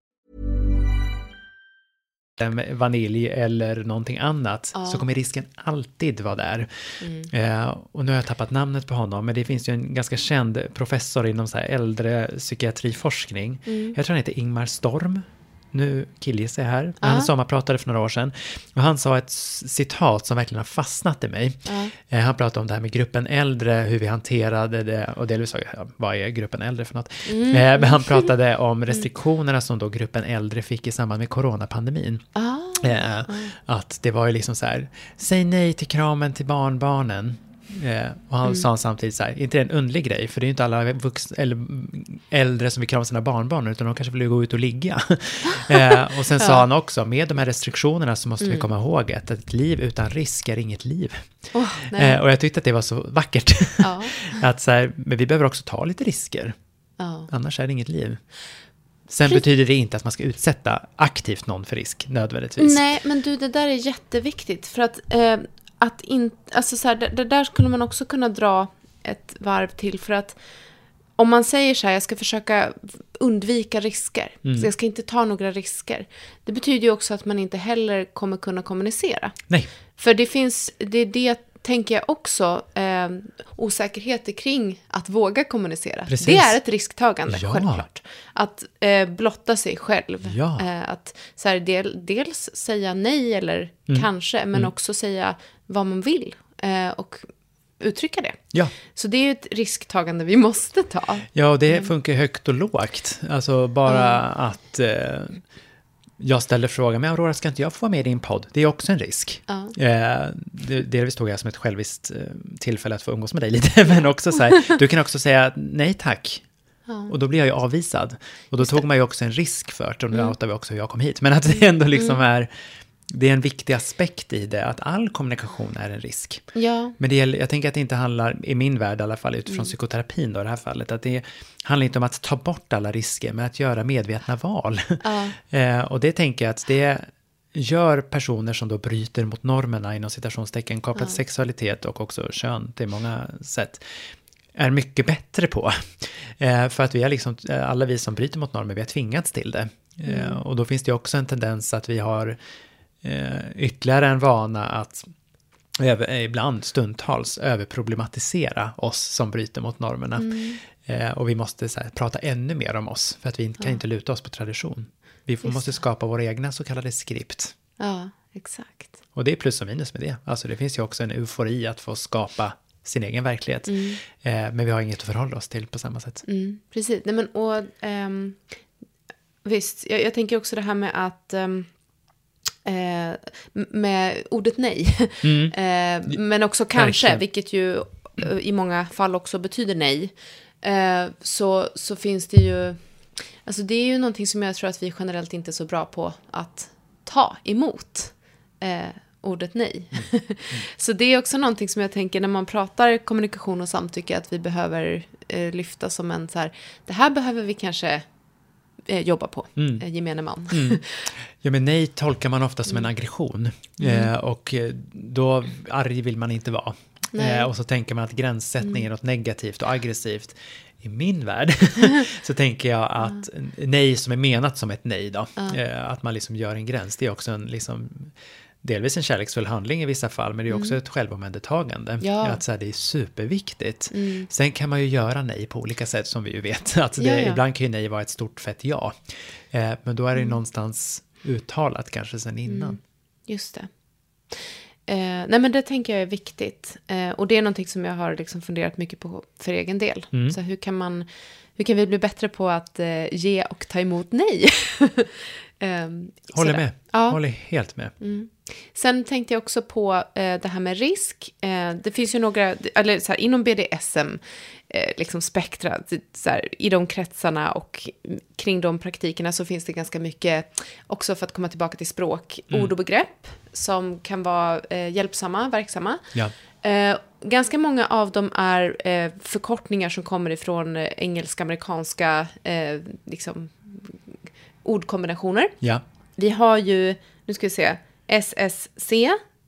Med vanilj eller någonting annat så kommer risken alltid vara där. Eh, och nu har jag tappat namnet på honom, men det finns ju en ganska känd professor inom så här äldre psykiatriforskning. Jag tror han heter Ingmar Storm. Nu killgissar jag här. Han sommarpratade för några år sedan. Och han sa ett citat som verkligen har fastnat i mig. Eh, han pratade om det här med gruppen äldre, hur vi hanterade det. Och delvis sa jag, ja, vad är gruppen äldre för något? Eh, men han pratade om restriktionerna som då gruppen äldre fick i samband med coronapandemin. Eh, att det var ju liksom så här, säg nej till kramen till barnbarnen. Eh, och han sa samtidigt så här, inte det en underlig grej, för det är ju inte alla vux, eller mm, äldre som vill krama sina barnbarn, utan de kanske vill gå ut och ligga. eh, och sen sa han också, med de här restriktionerna så måste vi komma ihåg att ett liv utan risk är inget liv. Nej. Eh, och jag tyckte att det var så vackert. Ja. att så här, men vi behöver också ta lite risker, Ja. annars är det inget liv. Sen betyder det inte att man ska utsätta aktivt någon för risk, nödvändigtvis. Nej, men du, det där är jätteviktigt. För att, eh, att in, alltså så här, det, det där skulle man också kunna dra ett varv till. För att om man säger så här, jag ska försöka undvika risker. Så jag ska inte ta några risker. Det betyder ju också att man inte heller kommer kunna kommunicera. Nej. För det finns, det är det tänker jag också, eh, osäkerheter kring att våga kommunicera. Precis. Det är ett risktagande, Ja. självklart. Att eh, blotta sig själv. Ja. Eh, att så här, del, dels säga nej eller Mm. kanske, men också säga vad man vill. Eh, och uttrycka det. Ja. Så det är ju ett risktagande vi måste ta. Ja, och det funkar högt och lågt. Alltså bara att eh, jag ställer frågan, men Aurora, ska inte jag få vara med i din podd? Det är också en risk. Ja. Eh, det, delvis tog jag som ett själviskt eh, tillfälle att få umgås med dig lite, men också så här, du kan också säga nej tack. Och då blir jag ju avvisad. Och då tog man ju också en risk för det, och nu outar vi också hur jag kom hit. Men att det ändå liksom är, det är en viktig aspekt i det, att all kommunikation är en risk. Ja. Men det gäller, jag tänker att det inte handlar, i min värld i alla fall, utifrån psykoterapin då i det här fallet, att det handlar inte om att ta bort alla risker, men att göra medvetna val. eh, och det tänker jag att det gör personer som då bryter mot normerna inom citationstecken kopplat till sexualitet och också kön till många sätt är mycket bättre på. Eh, för att vi är liksom, eh, alla vi som bryter mot normer, vi har tvingats till det. Eh, och då finns det också en tendens att vi har eh, ytterligare en vana att över, ibland stundtals överproblematisera oss som bryter mot normerna. Eh, och vi måste här, prata ännu mer om oss, för att vi kan inte luta oss på tradition. Vi Just måste skapa våra egna så kallade skript. Ja, exakt. Och det är plus och minus med det. Alltså det finns ju också en eufori att få skapa sin egen verklighet. Eh, men vi har inget att förhålla oss till på samma sätt. Mm, precis. Nej, men, och, ehm, visst, jag, jag tänker också det här med att ehm, eh, med ordet nej. eh, men också kanske, Verkligen. vilket ju eh, i många fall också betyder nej. Eh, så, så finns det ju, alltså det är ju någonting som jag tror att vi generellt inte är så bra på att ta emot. Eh, ordet nej. så det är också någonting som jag tänker när man pratar kommunikation och samtycke att vi behöver eh, lyfta som en så här, det här behöver vi kanske eh, jobba på, Mm. eh, gemene man. Ja, men nej tolkar man ofta som en Mm. aggression. Eh, och eh, då arg vill man inte vara. Eh, och så tänker man att gränssättning är Mm. något negativt och aggressivt. I min värld så tänker jag att nej som är menat som ett nej då. Eh, att man liksom gör en gräns. Det är också en liksom delvis en kärleksfull handling i vissa fall, men det är också ett självomhändertagande. Mm. Ja. Mm. Att så här, det är superviktigt. Sen kan man ju göra nej på olika sätt som vi ju vet. Att det, Ja, ja. Ibland kan ju nej vara ett stort fett ja. Eh, men då är Mm. det ju någonstans uttalat kanske sen innan. Just det. Eh, nej men det tänker jag är viktigt. Eh, och det är någonting som jag har liksom funderat mycket på för egen del. Mm. Så hur kan, man, hur kan vi bli bättre på att eh, ge och ta emot nej? eh, Håller med. Ja. Håller helt med. Sen tänkte jag också på eh, det här med risk. Eh, det finns ju några, eller så här, inom BDSM, eh, liksom spektra, så här, i de kretsarna och kring de praktikerna så finns det ganska mycket, också för att komma tillbaka till språk, ord och begrepp som kan vara hjälpsamma, verksamma. Ja. Ganska många av dem är förkortningar som kommer ifrån engelska-amerikanska eh, liksom, ordkombinationer. Ja. Vi har ju, nu ska vi se, SSC,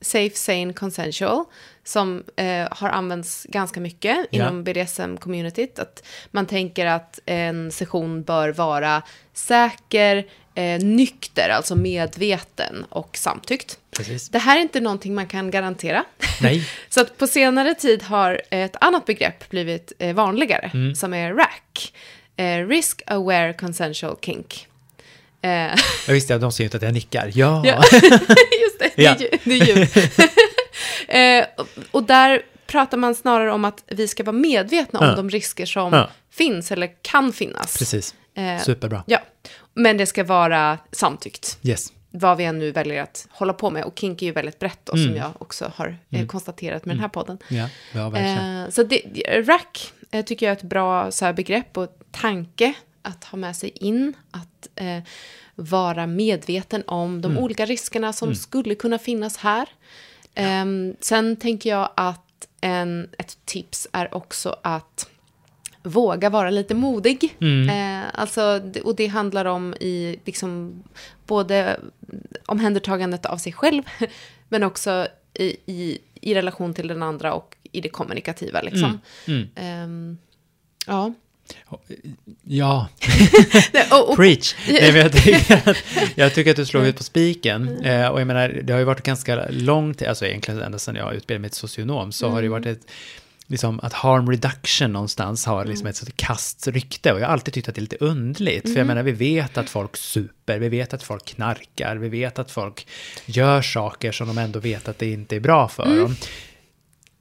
Safe, Sane, Consensual, som eh, har använts ganska mycket inom BDSM-communityt. Att man tänker att en session bör vara säker, eh, nykter, alltså medveten och samtyckt. Precis. Det här är inte någonting man kan garantera. Nej. Så att på senare tid har ett annat begrepp blivit eh, vanligare, Mm. som är RAC. Eh, Risk Aware Consensual Kink. Eh, Jag visste att de ser inte att jag nickar. Ja. Ja, just det, det Ja. är det är ljud. eh, och- och där pratar man snarare om att vi ska vara medvetna om Ja. de risker som Ja. finns eller kan finnas. Precis. Eh, Superbra. Ja, men det ska vara samtyckt. Yes. Vad vi än nu väljer att hålla på med. Och kink är ju väldigt brett då, Mm. som jag också har eh, konstaterat med den här podden. Ja, ja verkligen. Eh, så det, RAC eh, tycker jag är ett bra så här, begrepp och tanke att ha med sig in. Att eh, vara medveten om de Mm. olika riskerna som skulle kunna finnas här. Ehm, sen tänker jag att en, ett tips är också att våga vara lite modig. Eh, alltså, och det handlar om i liksom, både omhändertagandet av sig själv, men också i, i, i relation till den andra och i det kommunikativa. Liksom. Mm. Ehm, ja. Ja, preach. Nej, jag, tycker att, jag tycker att du slår ut på spiken. Eh, och jag menar, det har ju varit ganska långt, alltså egentligen ända sedan jag utbildade mig till socionom, så har det ju varit ett, liksom att harm reduction någonstans har liksom ett sånt kast rykte. Och jag har alltid tyckt att det är lite underligt. För jag menar, vi vet att folk super, vi vet att folk knarkar, vi vet att folk gör saker som de ändå vet att det inte är bra för dem.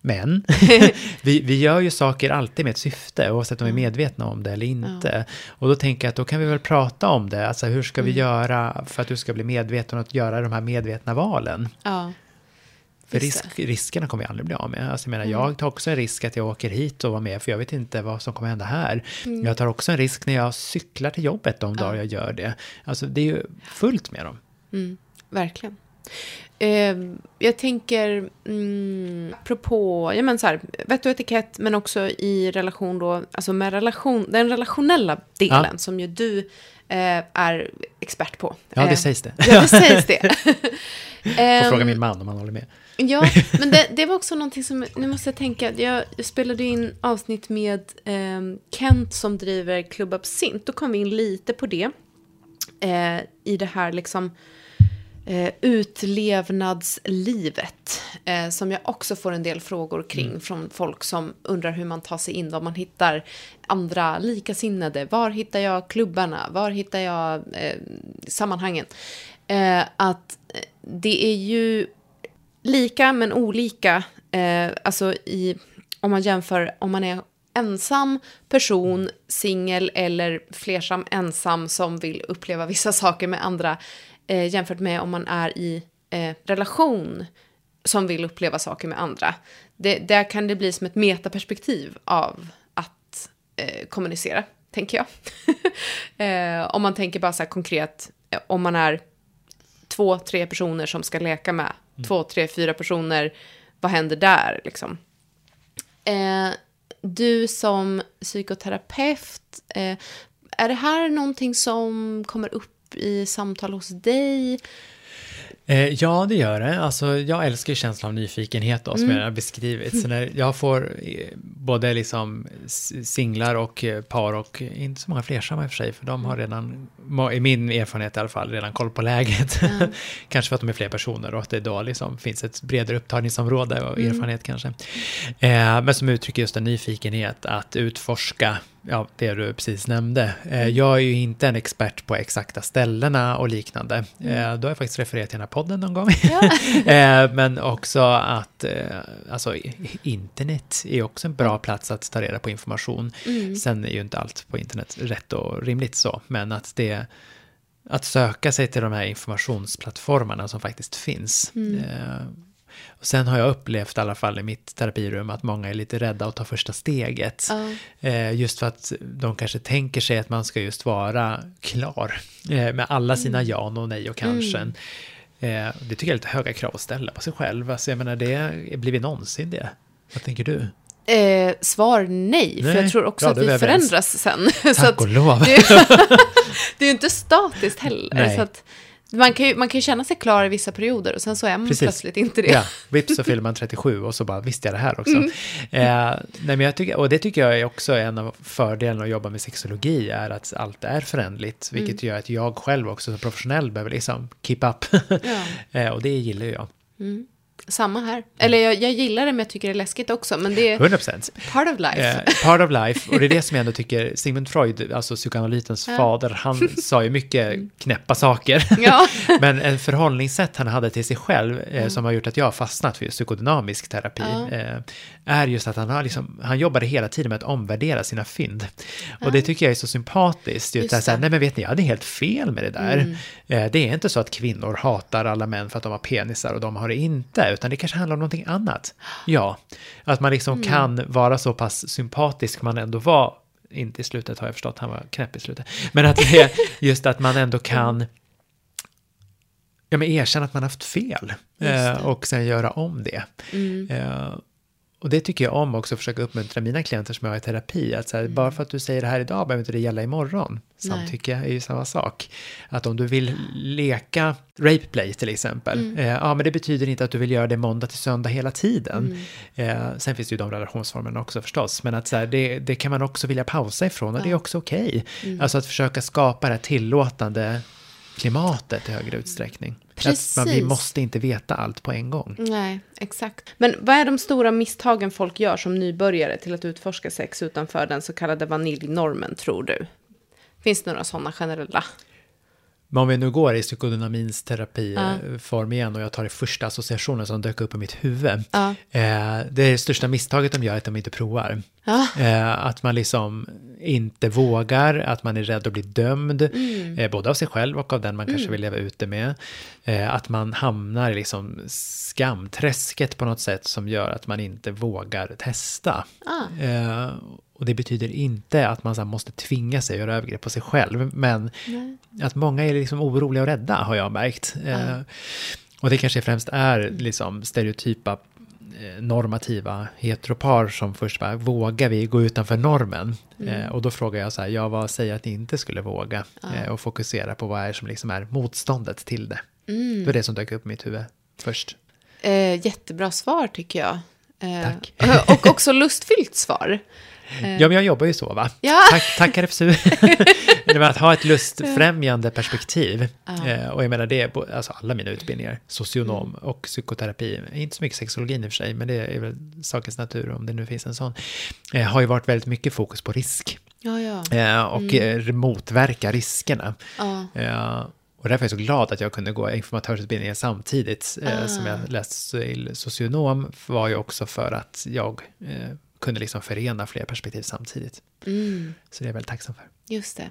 Men vi, vi gör ju saker alltid med ett syfte, oavsett om vi är medvetna om det eller inte. Och då tänker jag att då kan vi väl prata om det. Alltså hur ska vi göra för att du ska bli medveten och att göra de här medvetna valen? ja. För risk, riskerna kommer vi aldrig bli av med. Alltså jag menar, jag tar också en risk att jag åker hit och var med, för jag vet inte vad som kommer hända här. Jag tar också en risk när jag cyklar till jobbet de dagar jag gör det. Alltså det är ju fullt med dem. Verkligen. Eh, jag tänker, mm, apropå, ja men så här, vett och etikett, men också i relation då, alltså med relation, den relationella delen Ja. som ju du eh, är expert på. Ja, det Eh, sägs det. Ja, det sägs det. Får Ehm, fråga min man om han håller med. Ja, men det, det var också någonting som, nu måste jag tänka, jag, jag spelade in avsnitt med ehm, Kent som driver Club Absint, då kom vi in lite på det. Eh, I det här liksom eh, utlevnadslivet. Eh, som jag också får en del frågor kring från folk som undrar hur man tar sig in, var man hittar andra likasinnade. Var hittar jag klubbarna? Var hittar jag eh, sammanhangen? Eh, att eh, det är ju lika men olika. Eh, alltså i, om man jämför om man är ensam person, singel eller flersam ensam som vill uppleva vissa saker med andra eh, jämfört med om man är i eh, relation som vill uppleva saker med andra. Det, där kan det bli som ett metaperspektiv av att eh, kommunicera, tänker jag. eh, om man tänker bara så här konkret, eh, om man är två, tre personer som ska leka med. Två, tre, fyra personer. Vad händer där liksom? Eh, du som psykoterapeut, är det här någonting som kommer upp i samtal hos dig? Eh, ja, det gör det. Alltså, jag älskar känslan av nyfikenhet då, som jag har beskrivit. Så när jag får eh, både liksom singlar och eh, par och inte så många flersamma i och för sig, för de har redan, må- i min erfarenhet i alla fall, redan koll på läget. kanske för att de är fler personer och att det då liksom finns ett bredare upptagningsområde och erfarenhet kanske. Eh, men som uttrycker just en nyfikenhet att utforska ja, det du precis nämnde. Eh, jag är ju inte en expert på exakta ställena och liknande. Eh, då har jag faktiskt refererat till den här podden någon gång. eh, men också att alltså, internet är också en bra plats att ta reda på information. Sen är ju inte allt på internet rätt och rimligt så, men att det att söka sig till de här informationsplattformarna som faktiskt finns. Eh, och sen har jag upplevt i alla fall i mitt terapirum att många är lite rädda att ta första steget. Eh, just för att de kanske tänker sig att man ska just vara klar eh, med alla sina ja och nej och kanske. Eh, det tycker jag är lite höga krav att ställa på sig själv. Alltså, jag menar, det, blir vi någonsin det? Vad tänker du? Eh, svar nej, för Nej. jag tror också Ja, att vi förändras sen. så Tack att och lov. det, det är ju inte statiskt heller. Nej. Så att man, kan ju, man kan ju känna sig klar i vissa perioder och sen så är man Precis. plötsligt inte det. Ja, vips så fyller man 37 och så bara visste jag det här också. Mm. Eh, nej, men jag tycker, och det tycker jag är också en av fördelarna att jobba med sexologi är att allt är förändligt, Mm. vilket gör att jag själv också som professionell behöver liksom keep up. eh, och det gillar jag. Samma här. Eller jag, jag gillar det, men jag tycker det är läskigt också. Men det är 100 procent. part of life. Eh, part of life, och det är det som jag ändå tycker, Sigmund Freud, alltså psykoanalytens fader, han sa ju mycket knäppa saker. Mm. Ja. Men en förhållningssätt han hade till sig själv, eh, som har gjort att jag har fastnat för psykodynamisk terapi, eh, är just att han, har liksom, han jobbade hela tiden med att omvärdera sina fynd. Och det tycker jag är så sympatiskt. Just Just det. här, nej men vet ni, jag hade helt fel med det där. Eh, det är inte så att kvinnor hatar alla män för att de har penisar och de har det inte, utan det kanske handlar om någonting annat. Ja, att man liksom kan vara så pass sympatisk man ändå var inte i slutet har jag förstått, han var knäpp i slutet. Men att det är just att man ändå kan ja, men erkänna att man haft fel eh, och sen göra om det. Eh, och det tycker jag om också, att försöka uppmuntra mina klienter som jag har i terapi. Att så här, Bara för att du säger det här idag behöver inte det gälla imorgon. Samtycke är ju samma sak. Att om du vill leka rape play till exempel, eh, ja men det betyder inte att du vill göra det måndag till söndag hela tiden. Eh, sen finns det ju de relationsformerna också förstås, men att så här, det, det kan man också vilja pausa ifrån och det är också okej. Alltså att försöka skapa det här tillåtande klimatet i högre utsträckning. Att man, vi Precis. måste inte veta allt på en gång. Nej, exakt. Men vad är de stora misstagen folk gör som nybörjare till att utforska sex utanför den så kallade vaniljnormen, tror du? Finns det några sådana generella? Men om vi nu går i psykodynamins terapiform igen och jag tar det första associationen som dök upp i mitt huvud. Ja. Eh, det största misstaget de gör är att de inte provar. Ja. Eh, att man liksom inte vågar, att man är rädd att bli dömd, Mm. eh, både av sig själv och av den man kanske vill leva ute med. Eh, att man hamnar i liksom skamträsket på något sätt som gör att man inte vågar testa. Och det betyder inte att man så måste tvinga sig att göra övergrepp på sig själv, men att många är liksom oroliga och rädda har jag märkt. Eh, Och det kanske främst är liksom stereotypa eh, normativa heteropar som först bara, vågar vi gå utanför normen? Eh, och då frågar jag så här, ja vad säger att ni inte skulle våga? Eh, och fokusera på vad är som liksom är motståndet till det. Det var det som dök upp i mitt huvud först. Eh, jättebra svar tycker jag. Eh, Tack. Och också lustfyllt svar. Ja, men jag jobbar ju så, va? Ja. Tack, tack RFSU. det var att ha ett lustfrämjande perspektiv. Eh, och jag menar, det är alltså alla mina utbildningar, socionom Mm. och psykoterapi, inte så mycket sexologin i och för sig, men det är väl sakens natur om det nu finns en sån, eh, har ju varit väldigt mycket fokus på risk. Ja, ja. Eh, och eh, motverka riskerna. ja. Eh, och därför är jag så glad att jag kunde gå informatörsutbildningen samtidigt eh, som jag läste till socionom, var ju också för att jag eh, kunde liksom förena fler perspektiv samtidigt. Så det är jag väldigt tacksam för. Just det.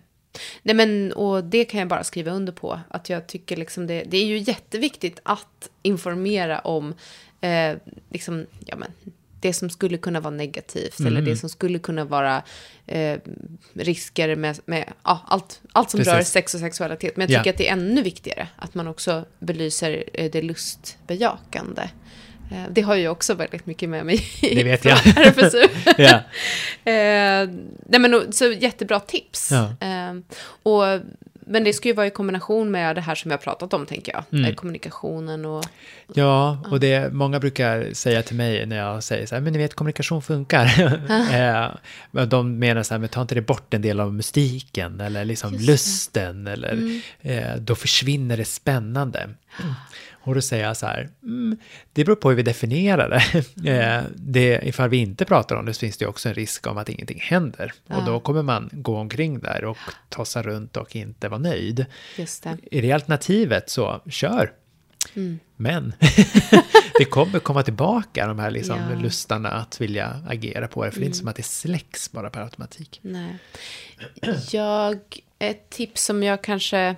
Nej, men, och det kan jag bara skriva under på. Att jag tycker liksom det, det är ju jätteviktigt att informera om eh, liksom, ja, men, det som skulle kunna vara negativt. Eller det som skulle kunna vara eh, risker med, med ja, allt, allt som Precis. rör sex och sexualitet. Men jag Ja. tycker att det är ännu viktigare att man också belyser eh, det lustbejakande. Eh, det har ju också väldigt mycket med mig Det vet jag. RFSU. Ja. Eh, nej men, så jättebra tips. Ja. Eh, och, men det ska ju vara i kombination med det här som jag har pratat om, tänker jag. Mm. Eh, kommunikationen och... Ja, och det många brukar säga till mig när jag säger så här, men ni vet kommunikation funkar. eh, de menar så här, men ta inte det bort en del av mystiken eller liksom lusten eller eh, då försvinner det spännande. Och då säger jag så här, mm, det beror på hur vi definierar det. eh, det. Ifall vi inte pratar om det så finns det också en risk om att ingenting händer. Och då kommer man gå omkring där och tossa runt och inte vara nöjd. Just det. Är det alternativet så kör. Men det kommer komma tillbaka de här liksom Ja. lustarna att vilja agera på det. För det är inte som att det släcks bara per automatik. Nej. Jag, ett tips som jag kanske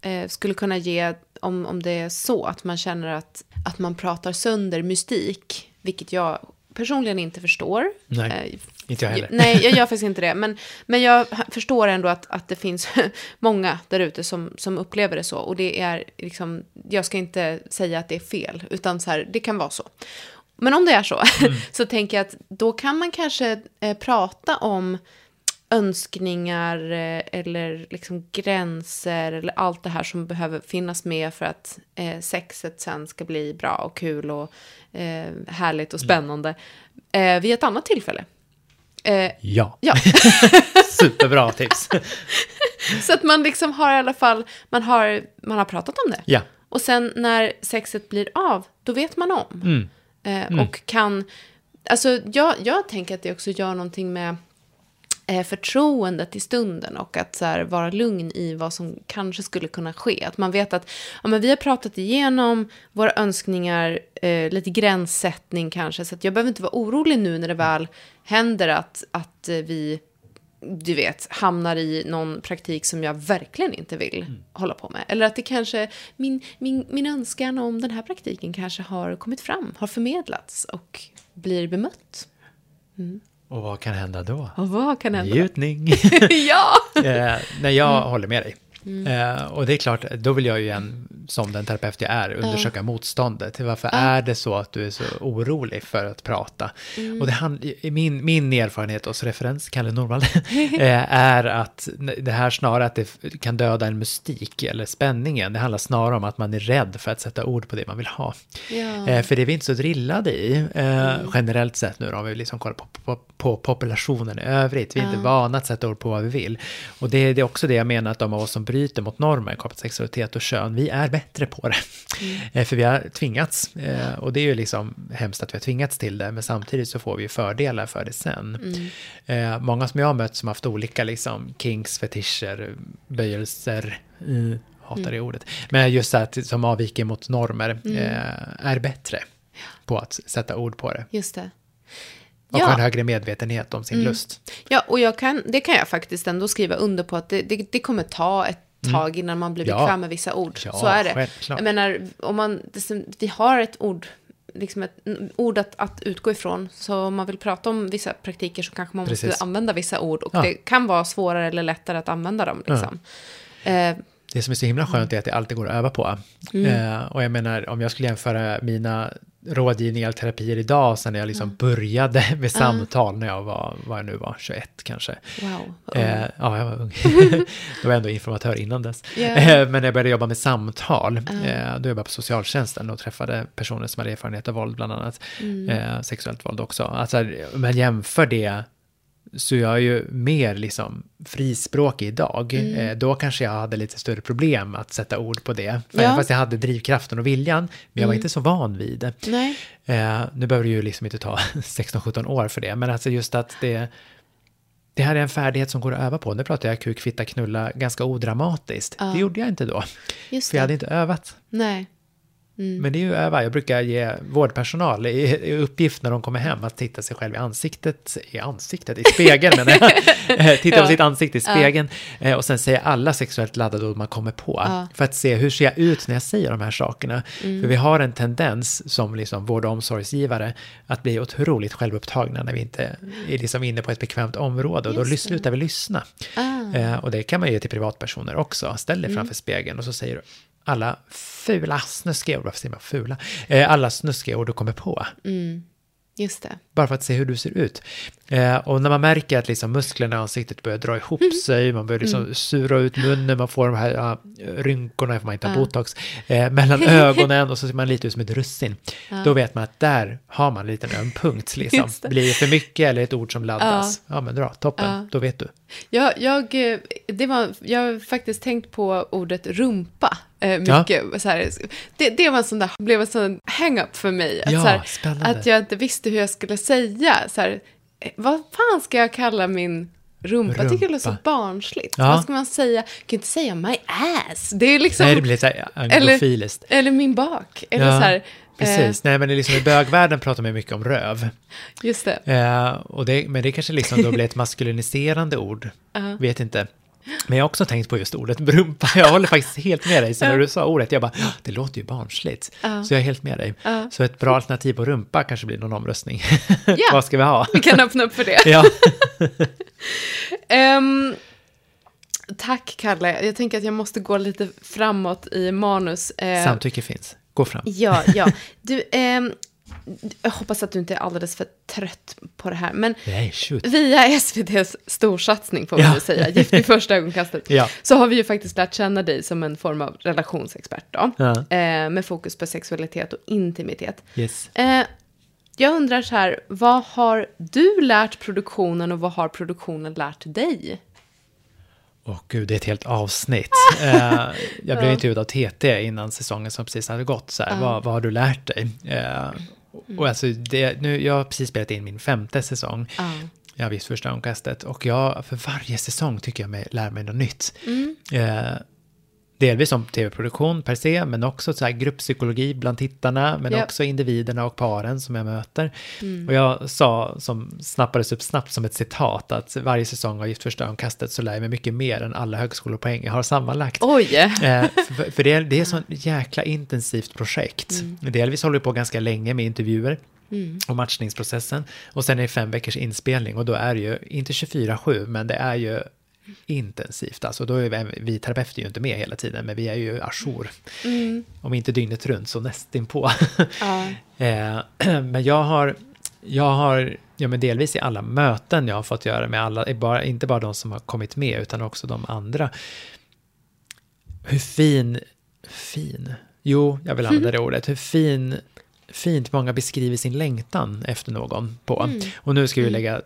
eh, skulle kunna ge om, om det är så att man känner att, att man pratar sönder mystik, vilket jag personligen inte förstår. Nej, Eh, inte jag heller. Nej, jag gör faktiskt inte det. Men, men jag förstår ändå att, att det finns många där ute som, som upplever det så. Och det är liksom, jag ska inte säga att det är fel, utan så här, det kan vara så. Men om det är så, Mm. så tänker jag att då kan man kanske eh, prata om önskningar eh, eller liksom gränser eller allt det här som behöver finnas med för att eh, sexet sen ska bli bra och kul och eh, härligt och spännande eh, vid ett annat tillfälle. Eh, Ja, ja, superbra tips. så att man liksom har i alla fall, man har, man har pratat om det. Ja, Och sen när sexet blir av, då vet man om. Mm. Eh, och kan, alltså jag, jag tänker att det också gör någonting med förtroendet i stunden och att så här, vara lugn i vad som kanske skulle kunna ske. Att man vet att ja, men vi har pratat igenom våra önskningar, eh, lite gränssättning kanske, så att jag behöver inte vara orolig nu när det väl händer att, att eh, vi du vet, hamnar i någon praktik som jag verkligen inte vill hålla på med. Eller att det kanske, min, min, min önskan om den här praktiken kanske har kommit fram, har förmedlats och blir bemött. Och vad kan hända då? Och vad kan hända? Njutning. ja! eh, nej, jag Mm. håller med dig. Eh, och det är klart, då vill jag ju igen, som den terapeut jag är, undersöka motståndet. Varför är det så att du är så orolig för att prata? Mm. Och det hand, min, min erfarenhet och referens, Kalle Norvall, eh, är att det här snarare att det kan döda en mystik eller spänningen. Det handlar snarare om att man är rädd för att sätta ord på det man vill ha. Ja. Eh, för det är vi inte så drillade i, eh, generellt sett nu då, om vi liksom kollar på, på, på populationen i övrigt. Vi är inte vana att sätta ord på vad vi vill. Och det, det är också det jag menar att de av oss som bryter mot normer kopplat till sexualitet och kön, vi är bättre på det. Eh, för vi har tvingats, eh, och det är ju liksom hemskt att vi har tvingats till det, men samtidigt så får vi ju fördelar för det sen. Eh, många som jag har mött som haft olika liksom kinks, fetischer, böjelser, eh, hatar det ordet, men just det att som avviker mot normer eh, är bättre på att sätta ord på det. Just det. Och Ja. en högre medvetenhet om sin lust. Ja, och jag kan, det kan jag faktiskt ändå skriva under på att det, det, det kommer ta ett tag innan man blir Ja. bekväm med vissa ord. Ja, så är det. självklart. Jag menar, om man, vi har ett ord, liksom ett ord att, att utgå ifrån. Så om man vill prata om vissa praktiker så kanske man Precis. måste använda vissa ord. Och Ja. det kan vara svårare eller lättare att använda dem. Liksom. Eh, det som är så himla skönt är att det alltid går att öva på. Eh, och jag menar, om jag skulle jämföra mina rådgivningar och terapier idag, sen när jag liksom började med samtal när jag var, vad jag nu var, 21 kanske. Wow. Eh, ja, jag var ung. då var jag ändå informatör innan dess. Ja. Eh, men när jag började jobba med samtal, eh, då jobbade jag på socialtjänsten och träffade personer som hade erfarenhet av våld bland annat. Eh, sexuellt våld också. Alltså, men jämför det så jag är ju mer liksom frispråkig idag. Eh, då kanske jag hade lite större problem att sätta ord på det. För Ja. Fast jag hade drivkraften och viljan, men jag var inte så van vid det. Eh, nu behöver det ju liksom inte ta 16-17 år för det, men alltså just att det, det här är en färdighet som går att öva på. Nu pratar jag kuk, fitta, knulla ganska odramatiskt. Det gjorde jag inte då, Just för jag det. hade inte övat. Nej. Men det är ju öva. Jag brukar ge vårdpersonal i, uppgift när de kommer hem att titta sig själv i ansiktet, i ansiktet, i spegeln menar jag. Titta på Ja. sitt ansikte i spegeln eh, och sen säga alla sexuellt laddade ord man kommer på. För att se hur ser jag ut när jag säger de här sakerna. För vi har en tendens som liksom vård och omsorgsgivare att bli otroligt självupptagna när vi inte är liksom inne på ett bekvämt område och då lys- slutar vi lyssna. Eh, och det kan man ju till privatpersoner också. Ställ dig framför spegeln och så säger du alla fula, snuskiga ord, varför säger man fula? Eh, alla snuskiga ord du kommer på. Just det. Bara för att se hur du ser ut. Eh, och när man märker att liksom musklerna i ansiktet börjar dra ihop sig, man börjar liksom sura ut munnen, man får de här ja, rynkorna, för man inte har botox, eh, mellan ögonen och så ser man lite ut som ett russin. Då vet man att där har man en liten öm punkt. Liksom. Det. Blir det för mycket eller ett ord som laddas? Ja, men bra, toppen, då vet du. Jag, jag, eh, det var, jag har faktiskt tänkt på ordet rumpa eh, Ja. mycket. Så här, det, det var en sån där, blev en sån hang-up för mig. Att, Ja, så här, att jag inte visste hur jag skulle säga. Så här, vad fan ska jag kalla min rumpa? Jag tycker det låter så Rumpa. barnsligt. Ja. Vad ska man säga? Jag kan inte säga my ass. Det är liksom... Nej, det blir så här anglofiliskt. eller min bak. Eller Ja, så här, Precis, nej men det är liksom i bögvärlden pratar man mycket om röv. Eh, just det. Eh, och det, men det kanske liksom då blir ett maskuliniserande ord. Vet inte. Men jag har också tänkt på just ordet brumpa. Jag håller faktiskt helt med dig. Så när du sa ordet, jag bara, "Ja, det låter ju barnsligt. Så jag är helt med dig. Så ett bra alternativ på rumpa kanske blir någon omröstning. Ja. Vad ska vi ha? Vi kan öppna upp för det. ja. Ehm, tack, Kalle. Jag tänker att jag måste gå lite framåt i manus. Eh, Samtycke finns. Gå fram. Ja, ja. Du, ehm, jag hoppas att du inte är alldeles för trött på det här. Men Nej, via SVTs storsatsning, får man Ja. säga, Gift vid första ögonkastet, Ja. så har vi ju faktiskt lärt känna dig som en form av relationsexpert då. Ja. Eh, med fokus på sexualitet och intimitet. Yes. Eh, jag undrar så här, vad har du lärt produktionen och vad har produktionen lärt dig? Åh gud, det är ett helt avsnitt. Eh, jag blev intervjuad av TT innan säsongen som precis hade gått. Så här, vad, vad har du lärt dig? Eh, och alltså, det, nu, jag har precis spelat in min femte säsong. Jag har visst första ögonkastet. Och jag, för varje säsong tycker jag mig, lär mig något nytt. Eh, delvis om tv-produktion per se, men också så här grupppsykologi bland tittarna, men Japp. också individerna och paren som jag möter. Och jag sa, som snappades upp snabbt som ett citat, att varje säsong av Gift första ögonkastet så lär jag mig mycket mer än alla högskolepoäng jag har sammanlagt. Oj! Eh, för, för det, är, det är så jäkla intensivt projekt. Delvis håller vi på ganska länge med intervjuer och matchningsprocessen. Och sen är det fem veckors inspelning och då är det ju, inte 24-7, men det är ju intensivt. Alltså då är vi, vi terapeuter ju inte med hela tiden, men vi är ju ajour. Om inte dygnet runt så nästinpå. Ja. Eh, men jag har, jag har, ja men delvis i alla möten jag har fått göra med alla, bara, inte bara de som har kommit med utan också de andra. Hur fin, fin, jo jag vill använda det ordet, hur fin, fint många beskriver sin längtan efter någon på. Och nu ska vi lägga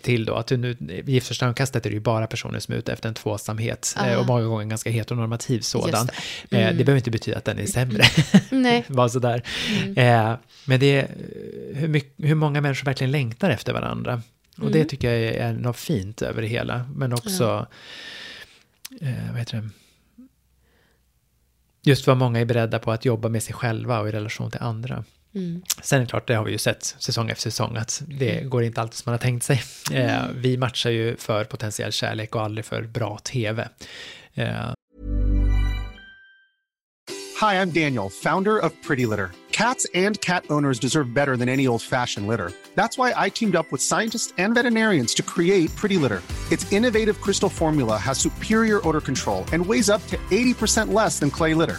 till då att nu, i Gift första ögonkastet är det ju bara personer som är ute efter en tvåsamhet eh, och många gånger en ganska heteronormativ sådan. det. Eh, det behöver inte betyda att den är sämre. Nej. Bara sådär. Eh, men det är hur, mycket, hur många människor verkligen längtar efter varandra. Och det tycker jag är något fint över det hela. Men också, eh, vad heter det? Just vad många är beredda på att jobba med sig själva och i relation till andra. Sen är det klart, det har vi ju sett säsong efter säsong, att det går inte alltid som man har tänkt sig. Eh, vi matchar ju för potentiell kärlek och aldrig för bra tv. Eh, Hi, I'm Daniel, founder of Pretty Litter. Cats and cat owners deserve better than any old fashioned litter. That's why I teamed up with scientists and veterinarians to create Pretty Litter. Its innovative crystal formula has superior odor control and weighs up to 80% less than clay litter.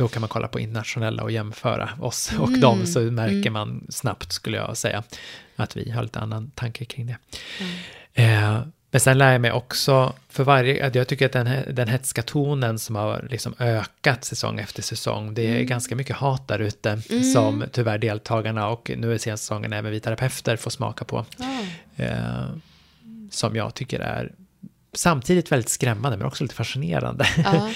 Då kan man kolla på internationella och jämföra oss och dem, så märker man snabbt, skulle jag säga, att vi har lite annan tanke kring det. Eh, men sen lär jag mig också, för varje, jag tycker att den, den hetska tonen som har liksom ökat säsong efter säsong, det är ganska mycket hat där ute som tyvärr deltagarna och nu är senaste säsongen även vi terapeuter får smaka på. Eh, som jag tycker är samtidigt väldigt skrämmande men också lite fascinerande.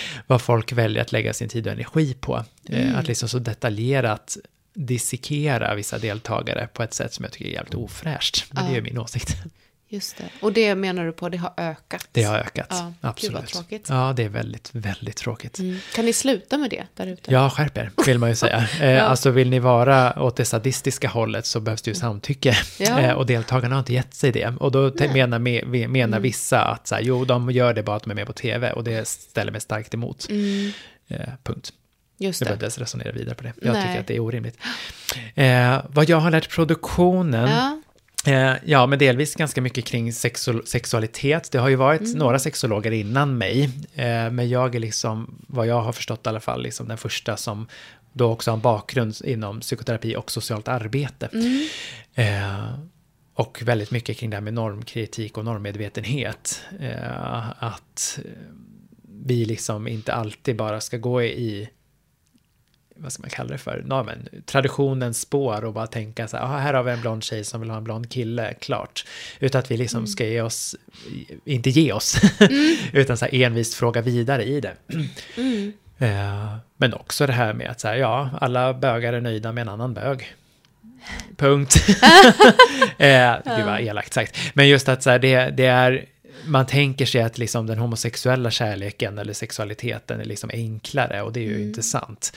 Vad folk väljer att lägga sin tid och energi på. Eh, Att liksom så detaljerat dissekera vissa deltagare på ett sätt som jag tycker är jävligt ofräscht. Men det är ju min åsikt. Just det. Och det menar du på, det har ökat? Det har ökat, Ja, gud vad absolut. tråkigt. Ja, det är väldigt, väldigt tråkigt. Mm. Kan ni sluta med det där ute? Ja, skärp er, vill man ju säga. Eh, Alltså vill ni vara åt det sadistiska hållet så behövs det ju samtycke. Ja. Eh, och deltagarna har inte gett sig det. Och då te- menar, me- menar vissa att så här, jo, de gör det bara att de är med på tv. Och det ställer mig starkt emot. Eh, punkt. Just Jag det. inte ens resonera vidare på det. Jag Nej. tycker att det är orimligt. Eh, vad jag har lärt produktionen. Ja. Eh, ja, men delvis ganska mycket kring sexu- sexualitet. Det har ju varit Mm. några sexologer innan mig, eh, men jag är liksom, vad jag har förstått i alla fall, liksom den första som då också har en bakgrund inom psykoterapi och socialt arbete. Mm. Eh, och väldigt mycket kring det här med normkritik och normmedvetenhet. Eh, att vi liksom inte alltid bara ska gå i vad ska man kalla det för, no, men, traditionens spår och bara tänka så här, "Ah, här har vi en blond tjej som vill ha en blond kille, klart. Utan att vi liksom ska ge oss, inte ge oss, utan så här envist fråga vidare i det. Eh, men också det här med att så här, ja, alla bögar är nöjda med en annan bög. Punkt. eh, gud vad elakt sagt. Men just att så här, det, det är, man tänker sig att liksom den homosexuella kärleken eller sexualiteten är liksom enklare och det är ju inte sant.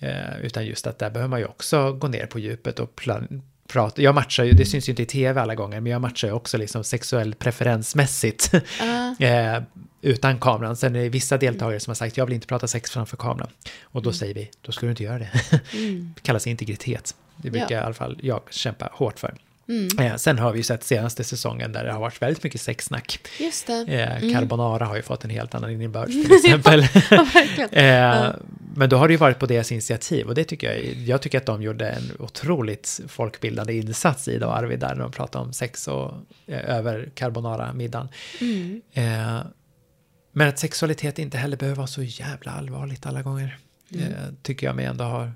Eh, utan just att där behöver man ju också gå ner på djupet och plan- prata. Jag matchar ju, det syns ju inte i tv alla gånger, men jag matchar ju också liksom sexuell preferensmässigt. eh, utan kameran. Sen är det vissa deltagare som har sagt jag vill inte prata sex framför kameran. Och då säger vi, då ska du inte göra det. det kallas integritet. Det brukar Ja. i alla fall jag kämpa hårt för. Eh, sen har vi ju sett senaste säsongen där det har varit väldigt mycket sexsnack. Just det. Eh, Carbonara har ju fått en helt annan innebörd till exempel. eh, men då har det ju varit på deras initiativ och det tycker jag, jag tycker att de gjorde en otroligt folkbildande insats i då Arvid där när de pratade om sex och eh, över carbonara-middagen. Eh, men att sexualitet inte heller behöver vara så jävla allvarligt alla gånger. Eh, tycker jag mig ändå har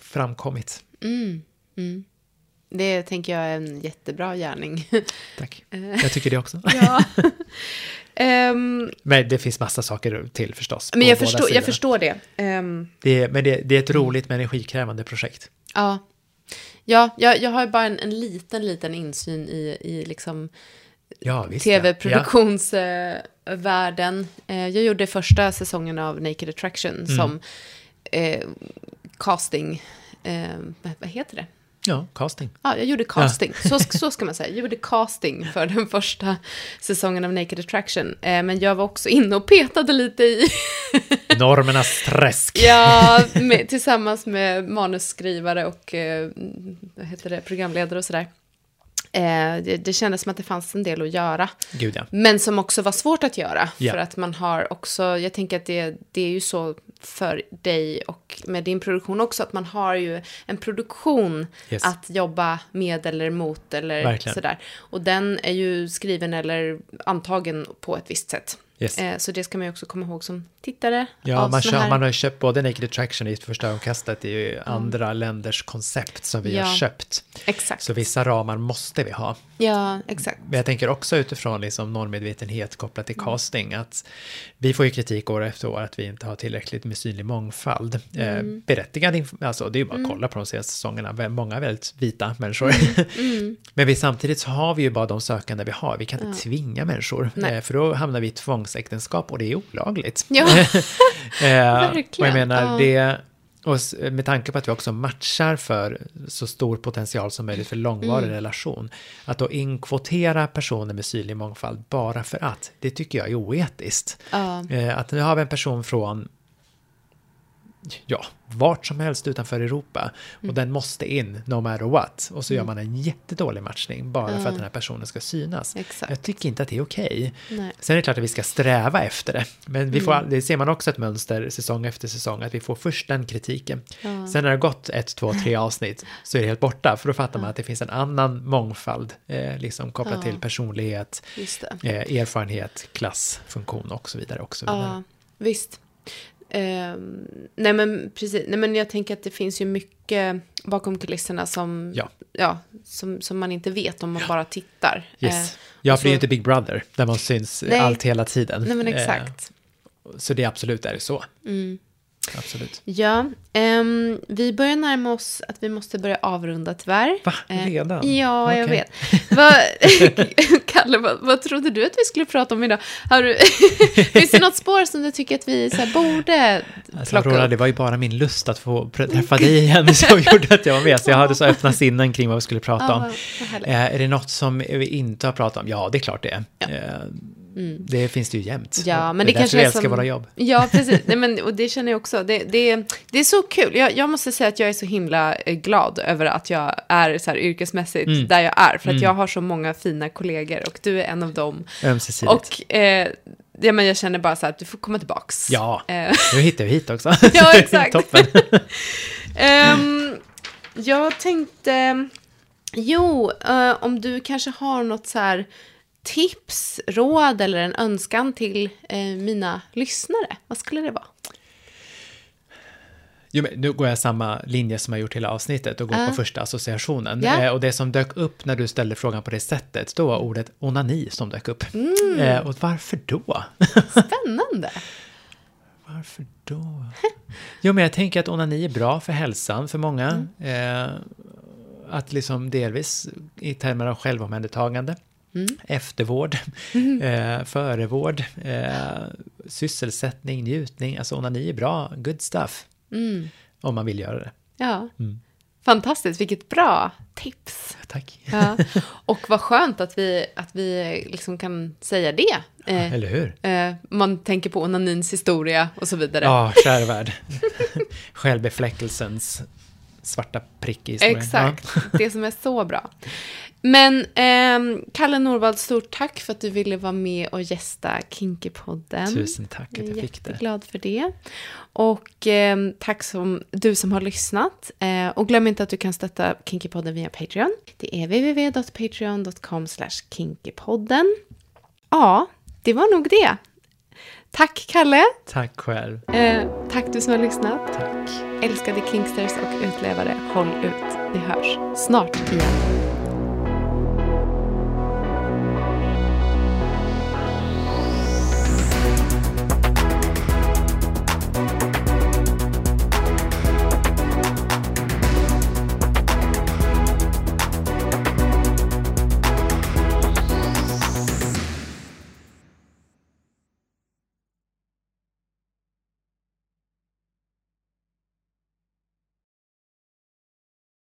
framkommit. Det tänker jag är en jättebra gärning. Tack. Jag tycker det också. ja. Ehm, Men det finns massa saker till förstås. men jag förstår, jag förstår det. Ehm, Det är, men det, det är ett roligt men energikrävande projekt. ja. Ja, jag, jag har bara en, en liten, liten insyn i, i liksom Ja, visst. ja. tv-produktionsvärlden. Eh, jag gjorde första säsongen av Naked Attraction Mm. som eh, casting, eh, vad heter det? Ja. ja, casting. Ja, jag gjorde casting. Så, så ska man säga. Jag gjorde casting för den första säsongen av Naked Attraction. Eh, men jag var också inne och petade lite i, Normernas träsk. ja, med, tillsammans med manusskrivare och eh, vad heter det, programledare och sådär. Eh, det, det kändes som att det fanns en del att göra. Gud ja. Men som också var svårt att göra. Ja. För att man har också, jag tänker att det, det är ju så för dig och med din produktion också, att man har ju en produktion Yes. att jobba med eller mot eller Verkligen. sådär. Och den är ju skriven eller antagen på ett visst sätt. Yes. Eh, så det ska man ju också komma ihåg som tittare. Ja, man, kör, här- man har ju köpt både Naked Attraction i första ögonkastet, det är ju andra länders koncept som vi Ja. har köpt. Exakt. Så vissa ramar måste vi ha. Ja, exakt. Men jag tänker också utifrån liksom normmedvetenhet kopplat till casting att vi får ju kritik år efter år att vi inte har tillräckligt med synlig mångfald. Eh, berättigad, inf- alltså det är ju bara att kolla på de senaste säsongerna, många är väldigt vita människor. Men vi, samtidigt så har vi ju bara de sökande vi har, vi kan inte tvinga människor, eh, för då hamnar vi i tvångsäktenskap och det är olagligt. Ja, Eh, och Verkligen, jag menar, det, och med tanke på att vi också matchar för så stor potential som möjligt för långvarig Mm. relation, att då inkvotera personer med synlig mångfald bara för att, det tycker jag är oetiskt. Eh, att nu har vi en person från ja, vart som helst utanför Europa och Mm. den måste in no matter what och så gör man en jättedålig matchning bara för att den här personen ska synas. Exakt. Jag tycker inte att det är okej. Nej. Sen är det klart att vi ska sträva efter det. Men vi får, all- det ser man också ett mönster säsong efter säsong, att vi får först den kritiken. Sen när det har gått ett, två, tre avsnitt så är det helt borta, för då fattar man att det finns en annan mångfald, eh, liksom kopplat till personlighet, eh, erfarenhet, klass, funktion och så vidare. Och så vidare. Visst. Ehm, nej men precis, nej men jag tänker att det finns ju mycket bakom kulisserna som, Ja. ja, som, som man inte vet om man bara tittar. Yes. Eh, Ja, för det är ju inte Big Brother, där man syns Nej. allt hela tiden. Nej men Eh, exakt. så det absolut är det så. Mm. Absolut. Ja, ehm, vi börjar närma oss att vi måste börja avrunda tyvärr. Va? Eh, Redan? Ja, jag Okej. vet. Vad, Kalle, vad, vad trodde du att vi skulle prata om idag? Har du, finns det något spår som du tycker att vi så här, borde Alltså, plocka Aurora, upp? det var ju bara min lust att få träffa dig igen som gjorde att jag var med. Så jag hade så öppna sinnen kring vad vi skulle prata Ja, om. Eh, är det något som vi inte har pratat om? Ja, det är klart det är. Eh, Det finns det ju jämt. Mm. Ja, men det det, kanske vi älskar som... våra jobb. Ja, precis. Nej, men, och det känner jag också. Det, det, det är så kul. Jag, jag måste säga att jag är så himla eh, glad över att jag är så här yrkesmässigt Mm. där jag är. För att jag har så många fina kollegor och du är en av dem. Ömsesidigt. Och eh, ja, men jag känner bara så här att du får komma tillbaks. Ja, Eh, nu hittar vi hit också. Ja, exakt. Toppen. Ehm, jag tänkte, jo, eh, om du kanske har något så här tips, råd eller en önskan till eh, mina lyssnare. Vad skulle det vara? Jo, men nu går jag samma linje som jag gjort hela avsnittet och går Ja. på första associationen. Ja. Eh, och det som dök upp när du ställde frågan på det sättet, då var ordet onani som dök upp. Mm. Eh, och varför då? Spännande. Varför då? Jo, men jag tänker att onani är bra för hälsan för många. Mm. Eh, att liksom delvis i termer av självomhändertagande, Mm. eftervård, eh, förevård, eh, sysselsättning, njutning. Alltså onani är bra, good stuff. Mm. Om man vill göra det. Ja. Fantastiskt, vilket bra tips. Tack. Ja. Och vad skönt att vi, att vi liksom kan säga det. Eh, Eller hur? eh, man tänker på onanins historia och så vidare. Ja, kära värld. Självbefläckelsens svarta prick i historien. Exakt, det som är så bra. Men ehm, Kalle Norvald, stort tack för att du ville vara med och gästa Kinkypodden. Tusen tack att Jag är jag fick det. jätteglad för det. Och ehm, tack som du som har lyssnat. Eh, och glöm inte att du kan stötta Kinkypodden via Patreon. Det är www.patreon.com kinkypodden. Ja, det var nog det. Tack Kalle. Tack själv. Eh, tack du som har lyssnat. Tack. Älskade Kingsters och utlevare, håll ut. Vi hörs snart igen.